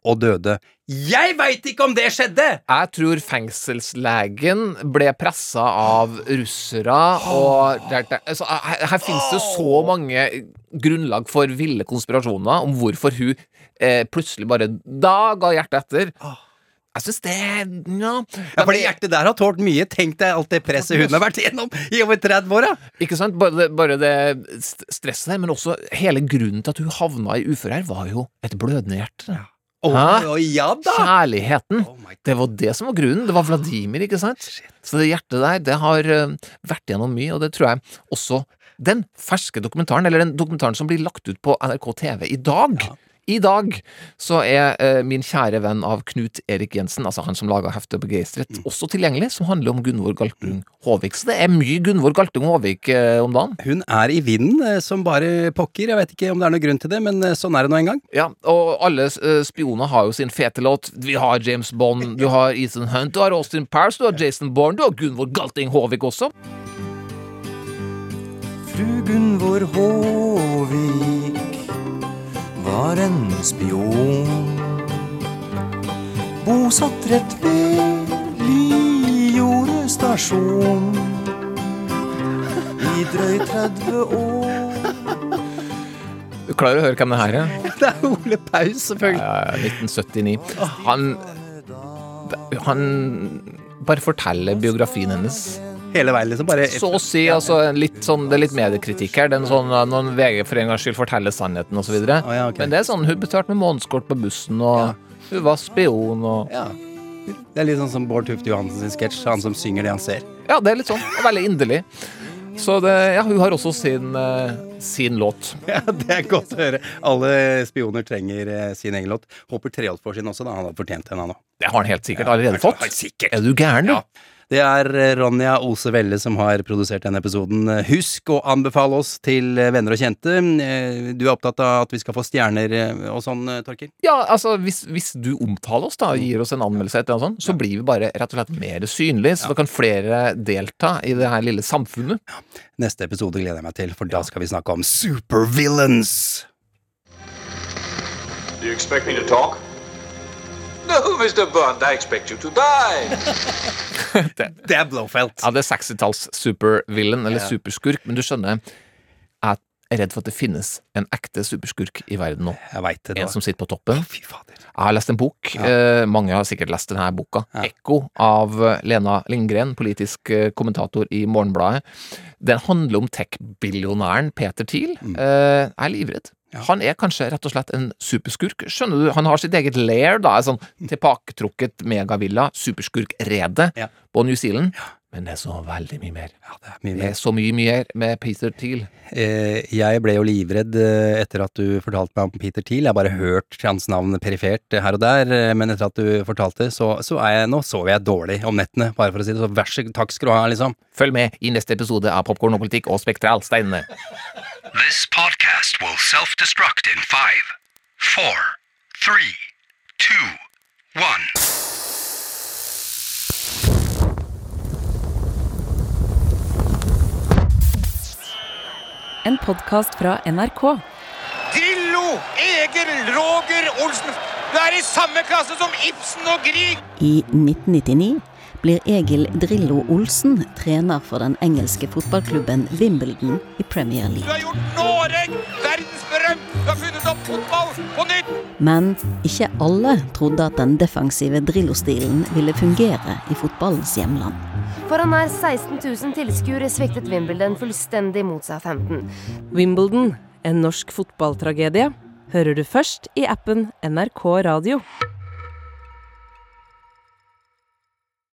og døde. Jeg veit ikke om det skjedde! Jeg tror fengselslegen ble pressa av russere, og der, der, altså, her, her finnes det så mange grunnlag for ville konspirasjoner om hvorfor hun eh, plutselig bare da ga hjertet etter. Jeg syns det ja. Ja, for det hjertet der har tålt mye. Tenk deg alt det presset hun har vært igjennom i over 30 år, ja. Ikke sant? Bare bare det stresset der, men også hele grunnen til at hun havna i uføre her, var jo et blødende hjerte. Ja. Oh, oh, ja da! Kjærligheten. det var det som var grunnen. Det var Vladimir, ikke sant? Så det hjertet der, det har eh, vært gjennom mye, og det tror jeg også den ferske dokumentaren, eller den dokumentaren som blir lagt ut på NRK TV i dag I dag så er eh, min kjære venn av Knut Erik Jensen, altså han som laga heftet Begeistret, også tilgjengelig, som handler om Gunvor Galtung Håvik. Så det er mye Gunvor Galtung Håvik eh, om dagen. Hun er i vinden eh, som bare pokker. Jeg vet ikke om det er noen grunn til det, men eh, sånn er det nå en gang. Ja, og alle eh, spioner har jo sin fete låt. Vi har James Bond, du har Ethan Hunt, du har Austin Powers, du har Jason Bourne, du har Gunvor Galting Håvik også. Fru Gunvor Håvik spion. Bosatt rett ved Lijordet stasjon. I drøyt 30 år. Du klarer å høre hvem det her er? [laughs] Det er Ole Paus, selvfølgelig. Ja, ja, 1979. Han Han bare forteller biografien hennes. Hele veien, liksom. Bare Så å si, altså, litt sånn, det er litt mediekritikk her. Det er en sånn, uh, Noen VG for en gangs skyld forteller sannheten osv. videre ja, okay. Men det er sånn, hun betalte med månedskort på bussen, og hun var spion og Ja. Det er litt sånn som Bård Tufte sin sketsj. Han som synger det han ser. Ja, det er litt sånn. og Veldig inderlig. Så det, ja, hun har også sin, uh, sin låt. [laughs] Ja, Det er godt å høre. Alle spioner trenger uh, sin egen låt. Håper Treholt får sin også, da. Han hadde fortjent en, han òg. Det har han helt sikkert allerede fått. Sikkert. Er du gæren, du? Det er eh, Ronja Ose Velle som har produsert denne episoden. Husk å anbefale oss til eh, venner og kjente. Eh, Du er opptatt av at vi skal få stjerner og sånn, Torkil? Ja, altså hvis, hvis du omtaler oss da og gir oss en anmeldelse, etter noe sånt, så blir vi bare rett og slett mer synlige, så da kan flere delta i det her lille samfunnet. Neste episode gleder jeg meg til, for da skal vi snakke om supervillains. Do you expect me to talk? No, Mr. Bond, I expect you to die. [laughs] det er Blowfelt. Ja, det er 60-talls supervillain, eller Ja. superskurk, men du skjønner, jeg er redd for at det finnes en ekte superskurk i verden nå. Jeg vet det. En som sitter på toppen. Fy fader. Jeg har lest en bok, eh, mange har sikkert lest denne boka, Ekko av Lena Lindgren, politisk eh, kommentator i Morgenbladet. Den handler om tech-billionæren Peter Thiel. Mm. Eh, jeg er livredd. Han er kanskje rett og slett en superskurk. Skjønner du, Han har sitt eget lair, da, en sånn tilbaketrukket megavilla, superskurkrede på New Zealand. Men det er så veldig mye mer. mye det er så mye mer med Peter Thiel. Eh, jeg ble jo livredd eh, etter at du fortalte meg om Peter Thiel. Jeg har bare hørt hans navn perifert her og der, eh, men etter at du fortalte, så, så er jeg, nå sover jeg dårlig om nettene, bare for å si det. Så vær så takk skal du ha, liksom. Følg med i neste episode av Popkorn og politikk og Spektralsteinene. This podcast will self destruct in five, four, three, two, one. En podkast fra NRK. Drillo! Egil! Roger Olsen! Du er i samme klasse som Ibsen og Grieg! I 1999 blir Egil Drillo Olsen trener for den engelske fotballklubben Wimbledon i Premier Du League. har gjort Norge verdensberømt! Du har funnet opp fotball på nytt! Men ikke alle trodde at den defensive Drillo-stilen ville fungere i fotballens hjemland. Foran nær 16 000 tilskuere sviktet Wimbledon fullstendig mot Southampton. Wimbledon, en norsk fotballtragedie, hører du først i appen NRK Radio.